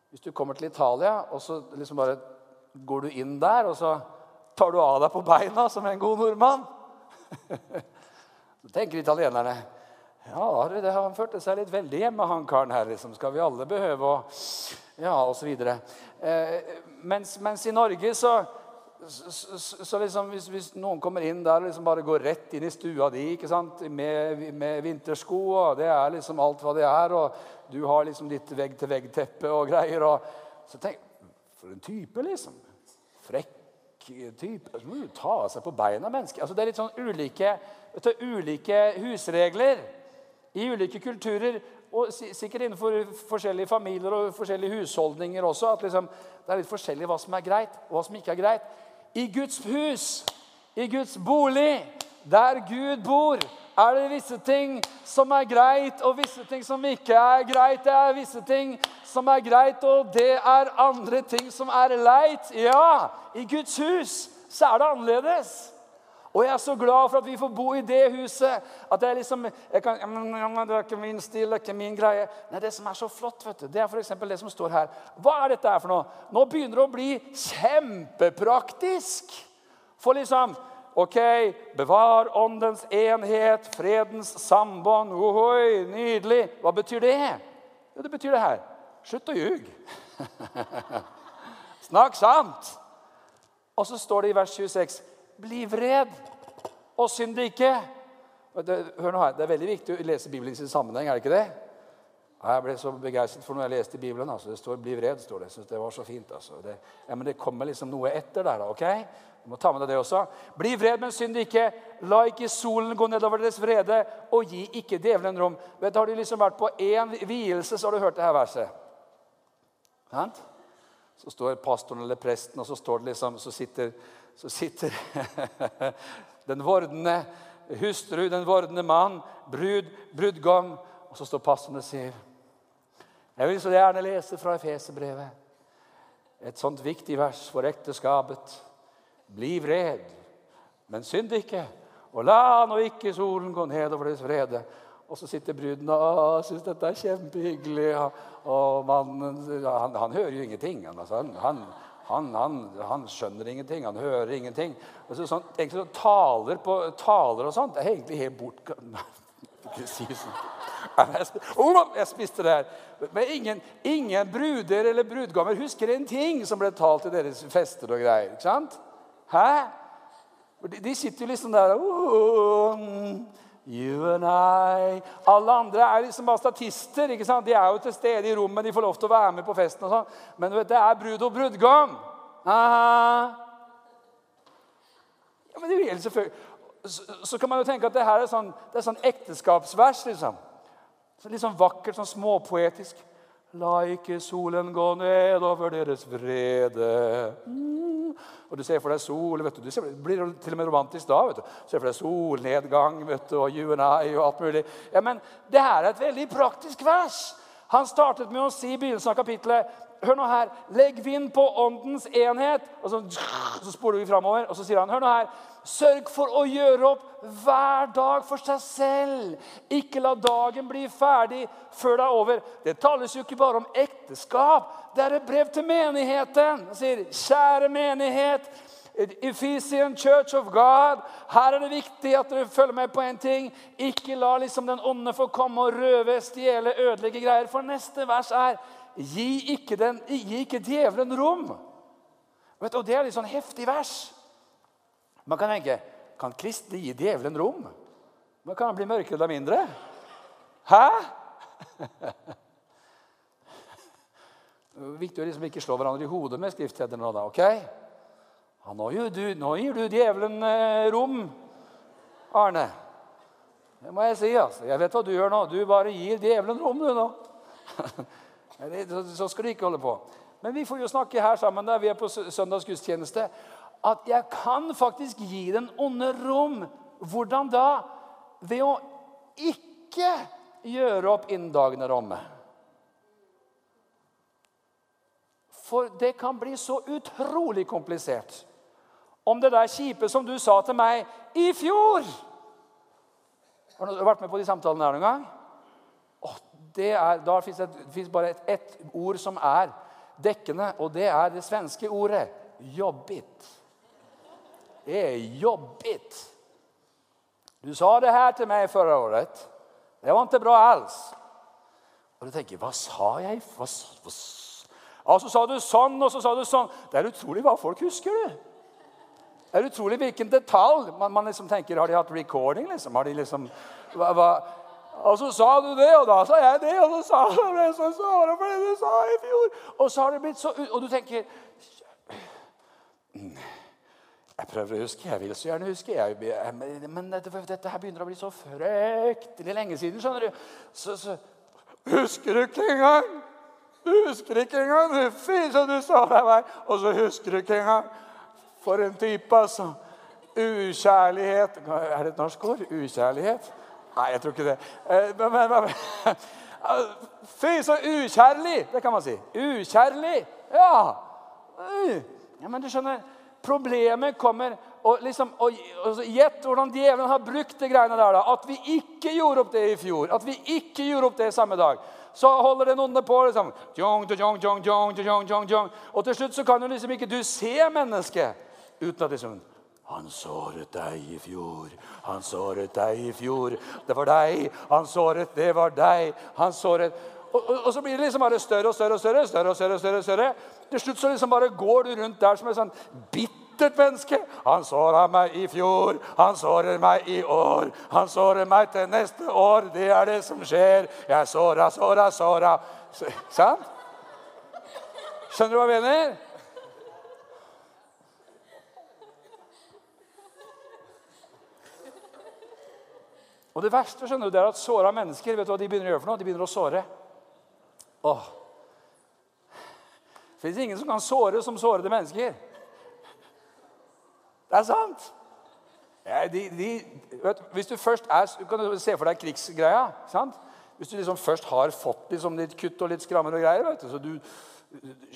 Hvis du kommer til Italia, og så liksom bare går du inn der, og så tar du av deg på beina som en god nordmann (laughs) Så tenker italienerne ja, det han følte seg litt veldig hjemme, han karen her. Liksom. Skal vi alle behøve å Ja, osv. Eh, mens, mens i Norge så så, så liksom, hvis, hvis, noen kommer inn der og liksom bare går rett inn i stua di? Med, med vintersko og Det er liksom alt hva det er. Og du har liksom ditt vegg-til-vegg-teppe og greier. Og, så tenk For en type, liksom. Frekk type. Så må du ta av seg på beina menneske. Altså, det er litt sånn ulike, du, ulike husregler i ulike kulturer. Og sikkert innenfor forskjellige familier og forskjellige husholdninger også. at liksom, Det er litt forskjellig hva som er greit, og hva som ikke er greit. I Guds hus, i Guds bolig, der Gud bor, er det visse ting som er greit, og visse ting som ikke er greit. Det er visse ting som er greit, og det er andre ting som er leit. Ja, i Guds hus så er det annerledes. Og jeg er så glad for at vi får bo i det huset. At det er liksom, jeg kan, Det er ikke min stil, det er ikke min greie. Nei, Det som er så flott, vet du, det er f.eks. det som står her. Hva er dette her for noe? Nå begynner det å bli kjempepraktisk. For liksom Ok, bevar åndens enhet, fredens sambånd. Ohoi, nydelig. Hva betyr det? Jo, det betyr det her. Slutt å ljuge. (laughs) Snakk sant. Og så står det i vers 26 bli vred og synd ikke. Hør nå her, det er veldig viktig å lese Bibelen i sin sammenheng. er det ikke det? Jeg ble så begeistret for noe jeg leste i Bibelen. Altså. Det står 'bli vred'. står det. Jeg synes det var så fint. Altså. Det, ja, men det kommer liksom noe etter der. da, ok? Du må ta med deg det også. Bli vred, men synd ikke. La ikke solen gå nedover deres vrede, og gi ikke djevelen rom. Vet, du, har du liksom vært på én vielse, så har du hørt det her verset. Sant? Så står pastoren eller presten, og så, liksom, så sitter så sitter (laughs) den vordende hustru, den vordende mann, brud, brudgom. Og så står pastoren og sier Jeg vil så gjerne lese fra Efeserbrevet. Et sånt viktig vers for ekteskapet. Bli vred, men synd ikke. Og la nå ikke solen gå ned over deres vrede. Og så sitter bruden og syns dette er kjempehyggelig. Og mannen han, han hører jo ingenting. Altså, han, han han, han, han, skjønner ingenting, han hører ingenting. Altså, sånn, egentlig så taler, på, taler og sånt det er egentlig helt bort... (laughs) Sånn. Jeg spiste det her. Men ingen, ingen bruder eller brudgommer husker en ting som ble talt i deres fester og greier. ikke sant? Hæ? De, de sitter jo liksom der oh, You and I Alle andre er liksom bare statister. ikke sant? De er jo til stede i rommet, de får lov til å være med på festen. og sånn. Men vet, det er brud og brudgom. Aha. Ja, men det gjelder selvfølgelig. Så, så, kan man jo tenke at det her er sånn, det er sånn ekteskapsvers. liksom. Så litt sånn vakkert, sånn småpoetisk. La ikke solen gå ned over deres vrede. Mm. Og du ser for deg sol. vet du. Du ser, det blir til og med romantisk da. vet du. Du ser for deg solnedgang vet du, og you and I og alt mulig. Ja, Men det her er et veldig praktisk vers. Han startet med å si i begynnelsen av kapittelet Hør nå her. Legg vind på åndens enhet. Og så, så spoler vi framover, og så sier han Hør nå her. Sørg for å gjøre opp hver dag for seg selv. Ikke la dagen bli ferdig før det er over. Det tales jo ikke bare om ekteskap. Det er et brev til menigheten. Han sier, kjære menighet, Ephesian Church of God. Her er det viktig at dere følger med på en ting. Ikke la liksom den onde få komme og røve, stjele, ødelegge greier. For neste vers er gi ikke, den, gi ikke djevelen rom. Vet og Det er litt sånn heftig vers. Man kan tenke kan kristne gi djevelen rom? Men kan han bli mørkere eller mindre? Hæ? Det (laughs) er viktig å liksom ikke slå hverandre i hodet med skriftsteder nå. da, ok? Ja, nå, gir du, nå, gir du, djevelen eh, rom, Arne. Det må jeg si. altså. Jeg vet hva du gjør nå. Du bare gir djevelen rom, du nå. (laughs) så skal du ikke holde på. Men vi får jo snakke her sammen der vi er på søndagsgudstjeneste at jeg kan faktisk gi den onde rom. Hvordan da? Ved å ikke gjøre opp innen dagen er omme. For det kan bli så utrolig komplisert. Om det der kjipe som du sa til meg i fjor Har du vært med på de samtalene her noen gang? Oh, det er, da fins det bare ett et ord som er dekkende, og det er det svenske ordet 'jobbit'. Det er jobbigt. Du sa det her til meg forrige året. Det var ikke bra alls. Og du tenker Hva sa jeg? Hva, hva, Og så sa du sånn, og så sa du sånn. Det er utrolig hva folk husker, du. Det er utrolig hvilken detalj. Man, man liksom tenker, Har de hatt recording? liksom? Har de liksom hva? Og så sa du det, og da sa jeg det, og så sa du det, så sa du det du sa i fjor. Og så har det blitt så Og du tenker jeg prøver å huske. Jeg vil så gjerne huske. Jeg, men dette, dette, her begynner å bli så fryktelig lenge siden. skjønner du. Så, så Husker du ikke engang? Du husker ikke engang. Er fint som du sa det var. Og så husker du ikke engang. For en type, altså. Ukjærlighet Er det et norsk ord? Ukjærlighet? Nei, jeg tror ikke det. Eh, men, men, men, (laughs) Fy, så ukjærlig! Det kan man si. Ukjærlig. Ja. ja men du skjønner Problemet kommer og liksom, og, og Gjett hvordan djevelen har brukt de greiene der. da, At vi ikke gjorde opp det i fjor. At vi ikke gjorde opp det samme dag. Så holder den onde på. liksom. Og til slutt så kan jo liksom ikke du se mennesket uten at liksom han såret deg i fjor, han såret deg i fjor. Det var deg, han såret, det var deg. Han såret og, og, og, så blir det liksom bare større og større og større. større og større og større, større. Til slutt så liksom bare går du rundt der som et sånn bittert menneske. Han såra meg i fjor, han sårer meg i år. Han sårer meg til neste år. Det er det som skjer. Jeg såra, såra, såra. Sant? Skjønner du hva jeg mener? Og Det verste skjønner du, det er at såra mennesker vet du hva de begynner å gjøre for noe? De begynner å såre. Åh. Det fins ingen som kan såre som sårede mennesker. Det er sant. Ja, de, de, vet, hvis du først er kan du se for deg krigsgreia. sant? Hvis du liksom først har fått liksom litt kutt og litt skrammer og greier, vet du, så du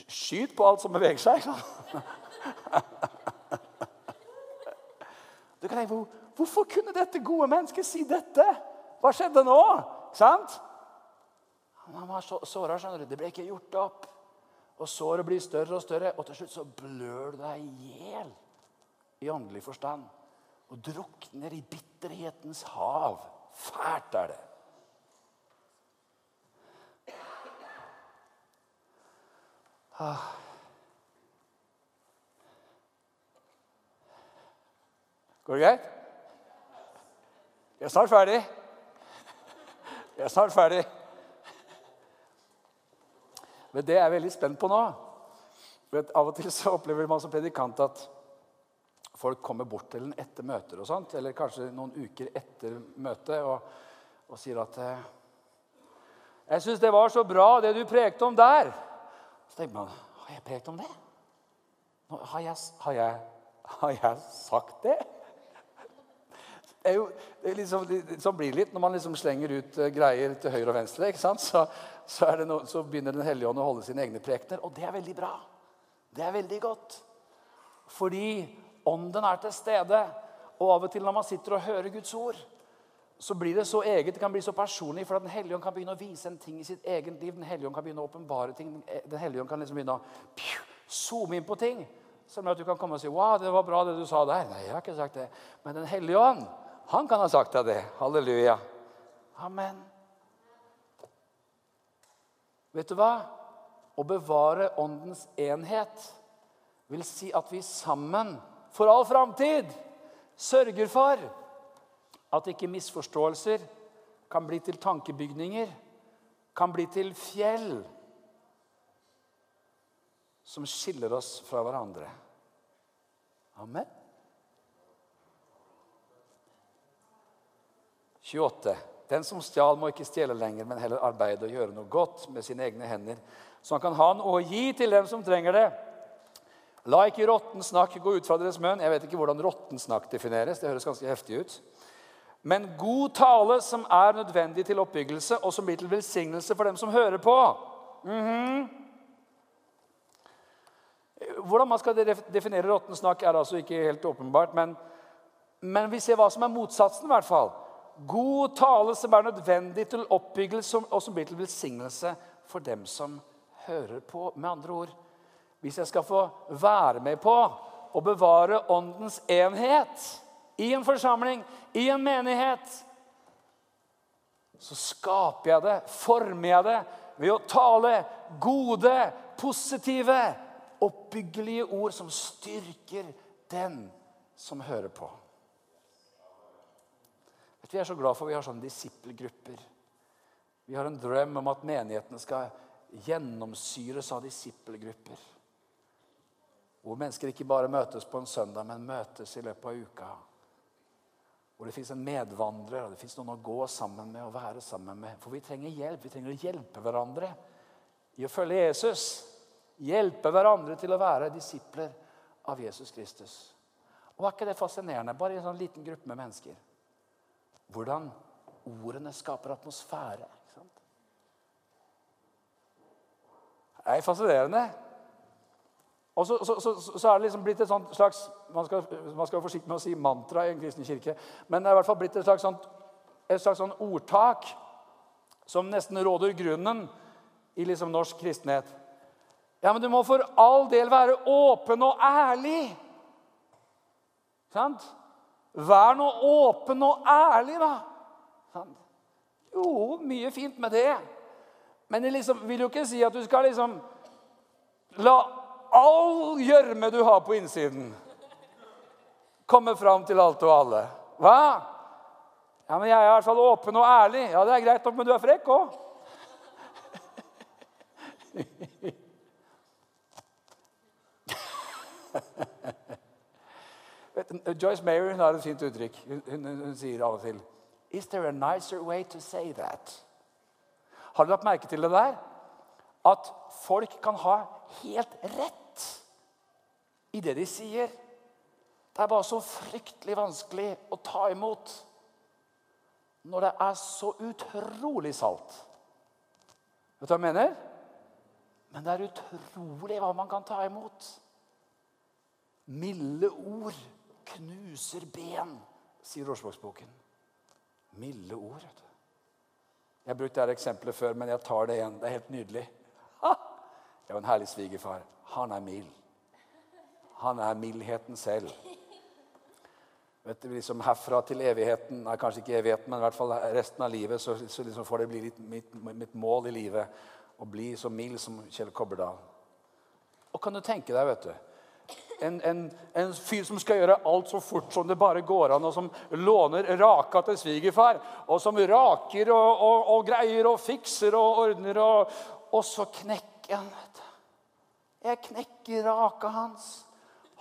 skyter på alt som beveger seg. (laughs) Du kan tenke, Hvorfor kunne dette gode mennesket si dette? Hva skjedde nå? Sant? Han var så såra, skjønner du. Det ble ikke gjort opp. Og såret blir større og større, og til slutt så blør du deg i hjel i åndelig forstand. Og drukner i bitterhetens hav. Fælt er det. Ah. Går det greit? Jeg er snart ferdig. Jeg er snart ferdig. Men det er jeg veldig spent på nå. For Av og til så opplever man som predikant at folk kommer bort til en etter møter og sånt, eller kanskje noen uker etter møtet og, og sier at eh, 'Jeg syns det var så bra, det du prekte om der.' Så tenker man 'Har jeg prekt om det?' Har jeg, har jeg, har jeg sagt det? Er jo, det, er liksom, sånn blir det litt når man liksom slenger ut uh, greier til høyre og venstre. ikke sant? Så, så, no, så begynner Den hellige ånd å holde sine egne prekener, og det er veldig bra. Det er veldig godt. Fordi ånden er til stede. Og av og til når man sitter og hører Guds ord, så blir det så eget, det kan bli så personlig, for at Den hellige ånd kan begynne å vise en ting i sitt eget liv. Den hellige ånd kan begynne å åpenbare ting. Den hellige ånd kan liksom begynne å zoome inn på ting. Som gjør at du kan komme og si wow, det var bra det du sa der. Nei, jeg har ikke sagt det. Men Den hellige ånd, han kan ha sagt deg det. Halleluja. Amen. Vet du hva? Å bevare åndens enhet vil si at vi sammen, for all framtid, sørger for at ikke misforståelser kan bli til tankebygninger, kan bli til fjell som skiller oss fra hverandre. Amen. 28. Den som stjal, må ikke stjele lenger, men heller arbeide og gjøre noe godt med sine egne hender, så han kan ha noe å gi til dem som trenger det. La ikke råtten snakk gå ut fra deres munn. Jeg vet ikke hvordan råtten snakk defineres. Det høres ganske heftig ut. Men god tale som er nødvendig til oppbyggelse, og som blir til velsignelse for dem som hører på. Mm -hmm. Hvordan man skal definere råtten snakk, er altså ikke helt åpenbart. Men, men vi ser hva som er motsatsen. i hvert fall. God tale som er nødvendig til oppbyggelse, og som blir til velsignelse for dem som hører på. Med andre ord, hvis jeg skal få være med på å bevare åndens enhet i en forsamling, i en menighet, så skaper jeg det, former jeg det, ved å tale gode, positive, oppbyggelige ord som styrker den som hører på. Vi er så glad for at vi har sånne disippelgrupper. Vi har en drøm om at menighetene skal gjennomsyres av disippelgrupper. Hvor mennesker ikke bare møtes på en søndag, men møtes i løpet av uka. Hvor det fins en medvandrer, og det fins noen å gå sammen med og være sammen med. For vi trenger hjelp. Vi trenger å hjelpe hverandre i å følge Jesus. Hjelpe hverandre til å være disipler av Jesus Kristus. Og Er ikke det fascinerende? Bare i en sånn liten gruppe med mennesker. Hvordan ordene skaper atmosfære. Ikke sant? Det er fascinerende. Og så, så, så, så, er det liksom blitt et sånt slags man skal, man skal være forsiktig med å si mantra i en kristen kirke. Men det er i hvert fall blitt et slags, sånt, et slags sånt ordtak som nesten råder grunnen i liksom norsk kristenhet. Ja, men du må for all del være åpen og ærlig. Sant? Vær nå åpen og ærlig, da. Jo, mye fint med det. Men det liksom, vil jo ikke si at du skal liksom la all gjørme du har på innsiden, komme fram til alt og alle. Hva? Ja, men Jeg er i hvert fall åpen og ærlig. Ja, Det er greit nok, men du er frekk òg. Joyce Mayer hun har et fint uttrykk. Hun, hun, hun, sier av og til Is there a nicer way to say that? Har du lagt merke til det der? At folk kan ha helt rett i det de sier. Det er bare så fryktelig vanskelig å ta imot når det er så utrolig salt. Vet du hva jeg mener? Men det er utrolig hva man kan ta imot. Milde ord knuser ben, sier ordspråksboken. Milde ord. vet du. Jeg har brukt dette eksempelet før, men jeg tar det igjen. Det er helt nydelig. Ha! Jeg har en herlig svigerfar. Han er mild. Han er mildheten selv. Vet du, liksom Herfra til evigheten nei, Kanskje ikke evigheten, men i hvert fall resten av livet, så, så liksom får det bli litt mitt, mitt mål i livet å bli så mild som Kjell Kobberdal. Og kan du tenke deg, vet du en, en, en, fyr som skal gjøre alt så fort som det bare går an, og som låner raka til svigerfar, og som raker og, og, og, greier og fikser og ordner, og, og så knekker han. vet du. Jeg knekker raka hans.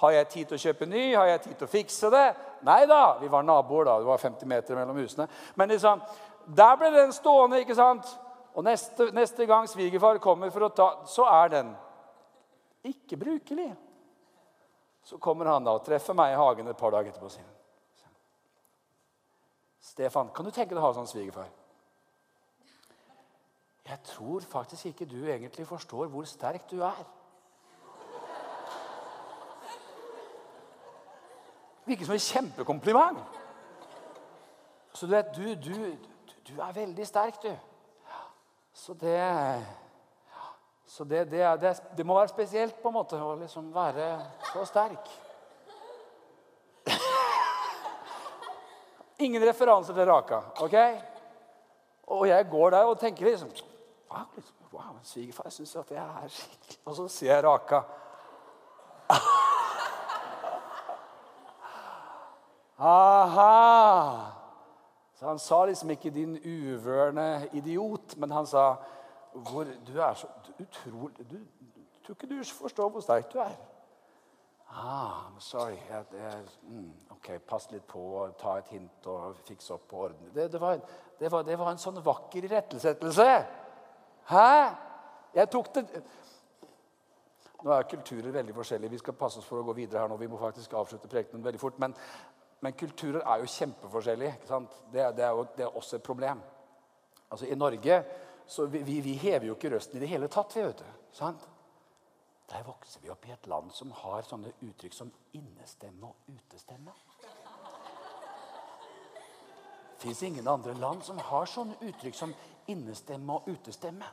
Har jeg tid til å kjøpe ny? Har jeg tid til å fikse det? Nei da. Vi var naboer, da. Det var 50 meter mellom husene. Men liksom, der ble den stående, ikke sant? Og neste, neste gang svigerfar kommer for å ta, så er den ikke brukelig. Så kommer han da og treffer meg i hagen et par dager etterpå og sier Stefan, kan du tenke deg å ha sånn svigerfar? Jeg tror faktisk ikke du egentlig forstår hvor sterk du er. Virker som en kjempekompliment. Så du vet, du, du, du er veldig sterk, du. Så det Så det, det, det, det, må være spesielt på en måte å liksom være så sterk. (laughs) Ingen referanse til Raka. ok? Og jeg går der og tenker liksom Wow, liksom, wow svigerfar syns at jeg er skikkelig Og så sier jeg Raka. (laughs) Aha! Så Han sa liksom ikke 'din uvørende idiot', men han sa hvor, 'du er så utrolig du, tror ikke du forstår hvor sterk du er'. Ah, sorry. Jeg, jeg, mm, ok, Pass litt på og ta et hint og fikse opp på orden. Det, det, var, det, var, det, var, en sånn vakker irettesettelse. Hæ? Jeg tok det Nå er kulturer veldig forskjellige. Vi skal passe oss for å gå videre her nå. Vi må faktisk avslutte prekenen veldig fort. Men, men kulturer er jo kjempeforskjellige. Det, det, er jo, det er også et problem. Altså I Norge så vi, vi, vi, hever jo ikke røsten i det hele tatt. vet du, sant? Der vokser vi opp i et land som har sånne uttrykk som innestemme og utestemme. Det fins ingen andre land som har sånne uttrykk som innestemme og utestemme.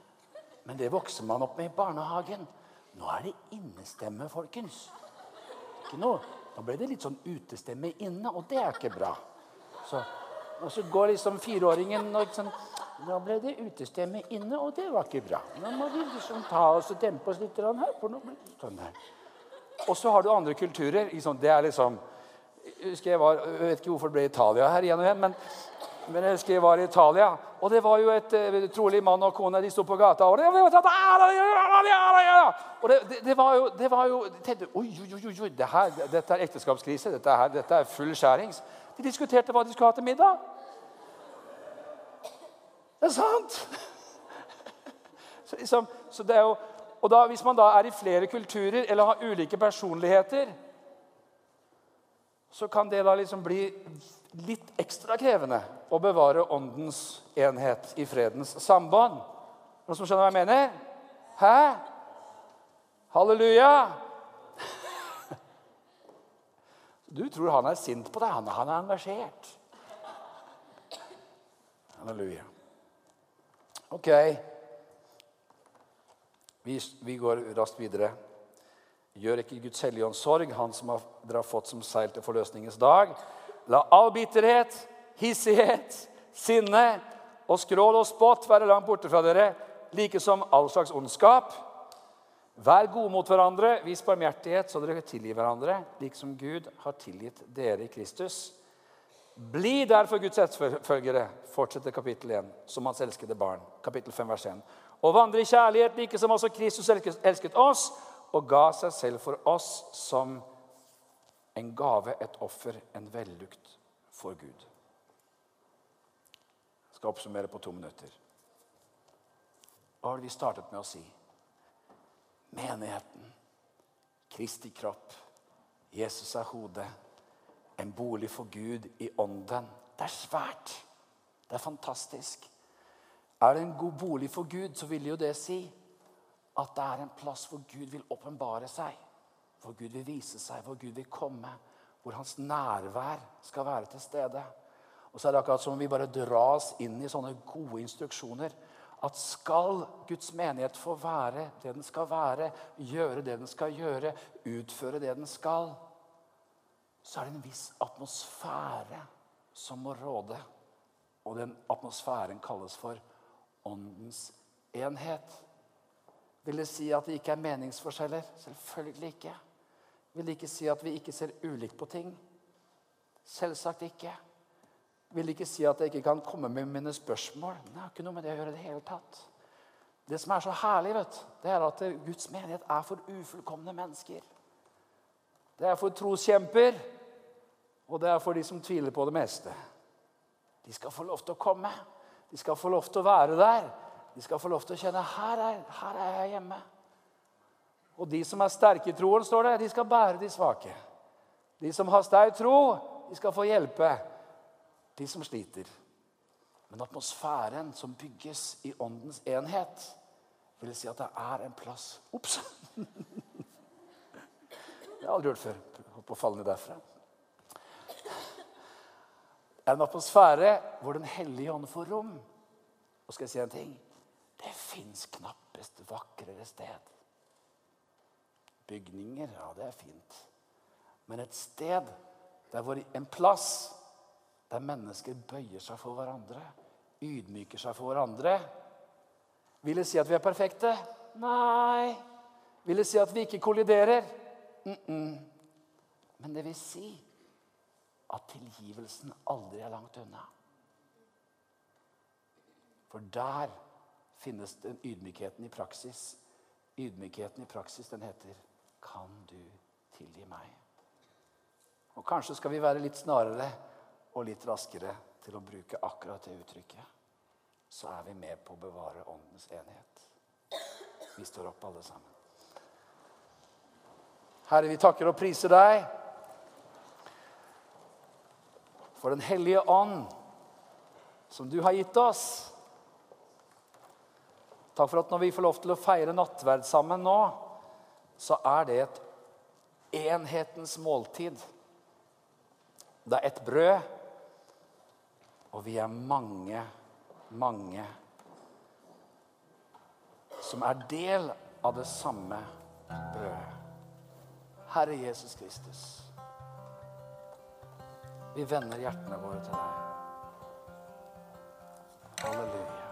Men det vokser man opp med i barnehagen. Nå er det innestemme, folkens. Ikke noe nå ble det litt sånn utestemme inne, og det er ikke bra. Så, og så går liksom fireåringen og liksom, Nå ble det utestemme inne, og det var ikke bra. Nå må vi liksom ta oss og dempe oss litt her, for nå blir det sånn her. Og så har du andre kulturer. Liksom, det er liksom jeg, jeg, var, jeg vet ikke hvorfor det ble Italia her igjen og igjen, men men jeg husker jeg var i Italia, og det var jo et uh, trolig mann og kone. De sto på gata. Og det, det, var jo, det var jo tenkte, oi, oi, oi, oi, Dette er ekteskapskrise. Dette er, dette er full skjærings. De diskuterte hva de skulle ha til middag. Det er sant! (laughs) Så, liksom, så det er jo, og da, Hvis man da er i flere kulturer eller har ulike personligheter, så kan det da liksom bli litt ekstra krevende å bevare åndens enhet i fredens samband. Noen som skjønner hva jeg mener? Hæ? Halleluja! (laughs) Du tror han er sint på deg. Han, han er engasjert. Halleluja. Ok. Vi, vi går raskt videre. Gjør ikke Guds hellige sorg, han som har, dere har fått som seil til forløsningens dag. La all bitterhet, hissighet, sinne og skrål og spott være langt borte fra dere, like som all slags ondskap. Vær gode mot hverandre, vis barmhjertighet, så dere tilgir hverandre, like som Gud har tilgitt dere i Kristus. Bli derfor Guds etterfølgere, fortsetter kapittel 1, som hans elskede barn. Kapittel 5, vers 1. Og vandre i kjærlighet, like som også Kristus elsket oss og ga seg selv for oss som en gave, et offer, en vellukt for Gud. Jeg skal oppsummere på to minutter. Hva har vi startet med å si? Menigheten, Kristi kropp, Jesus er hodet, en bolig for Gud i ånden. Det er svært. Det er fantastisk. Er det en god bolig for Gud, så vil jo det si at det er en plass hvor Gud vil åpenbare seg. Hvor Gud vil vise seg, hvor Gud vil komme. Hvor hans nærvær skal være til stede. Og så er det akkurat som om vi bare dras inn i sånne gode instruksjoner. At skal Guds menighet få være det den skal være, gjøre det den skal gjøre, utføre det den skal, så er det en viss atmosfære som må råde. Og den atmosfæren kalles for åndens enhet. Vil det si at det ikke er meningsforskjeller? Selvfølgelig ikke. Vil det ikke si at vi ikke ser ulikt på ting? Selvsagt ikke. Vil det ikke si at jeg ikke kan komme med mine spørsmål? Det har ikke noe med det å gjøre det hele tatt. Det som er så herlig, vet, det er at Guds menighet er for ufullkomne mennesker. Det er for troskjemper, og det er for de som tviler på det meste. De skal få lov til å komme. De skal få lov til å være der. De skal få lov til å kjenne her er, her er jeg hjemme. Og de som er sterke i troen, står det, de skal bære de svake. De som har sterk tro, de skal få hjelpe de som sliter. Men atmosfæren som bygges i åndens enhet, vil si at det er en plass Ops! (laughs) Det har jeg aldri gjort før. Holdt på å falle ned derfra. En atmosfære hvor Den hellige ånd får rom. Og skal jeg si en ting? Det fins knappest vakrere sted. Bygninger, ja, det er fint. Men et sted, hvor en plass der mennesker bøyer seg for hverandre, ydmyker seg for hverandre Vil det si at vi er perfekte? Nei. Vil det si at vi ikke kolliderer? Mm -mm. Men det vil si at tilgivelsen aldri er langt unna. For der finnes den ydmykheten i praksis. Ydmykheten i praksis, den heter 'Kan du tilgi meg'? Og kanskje skal vi være litt snarere og litt raskere til å bruke akkurat det uttrykket. Så er vi med på å bevare åndens enighet. Vi står opp, alle sammen. Herre, vi takker og priser deg for Den hellige ånd som du har gitt oss. Takk for at når vi får lov til å feire nattverd sammen nå, så er det et enhetens måltid. Det er ett brød, og vi er mange, mange som er del av det samme brødet. Herre Jesus Kristus. Vi vender hjertene våre til deg. Halleluja.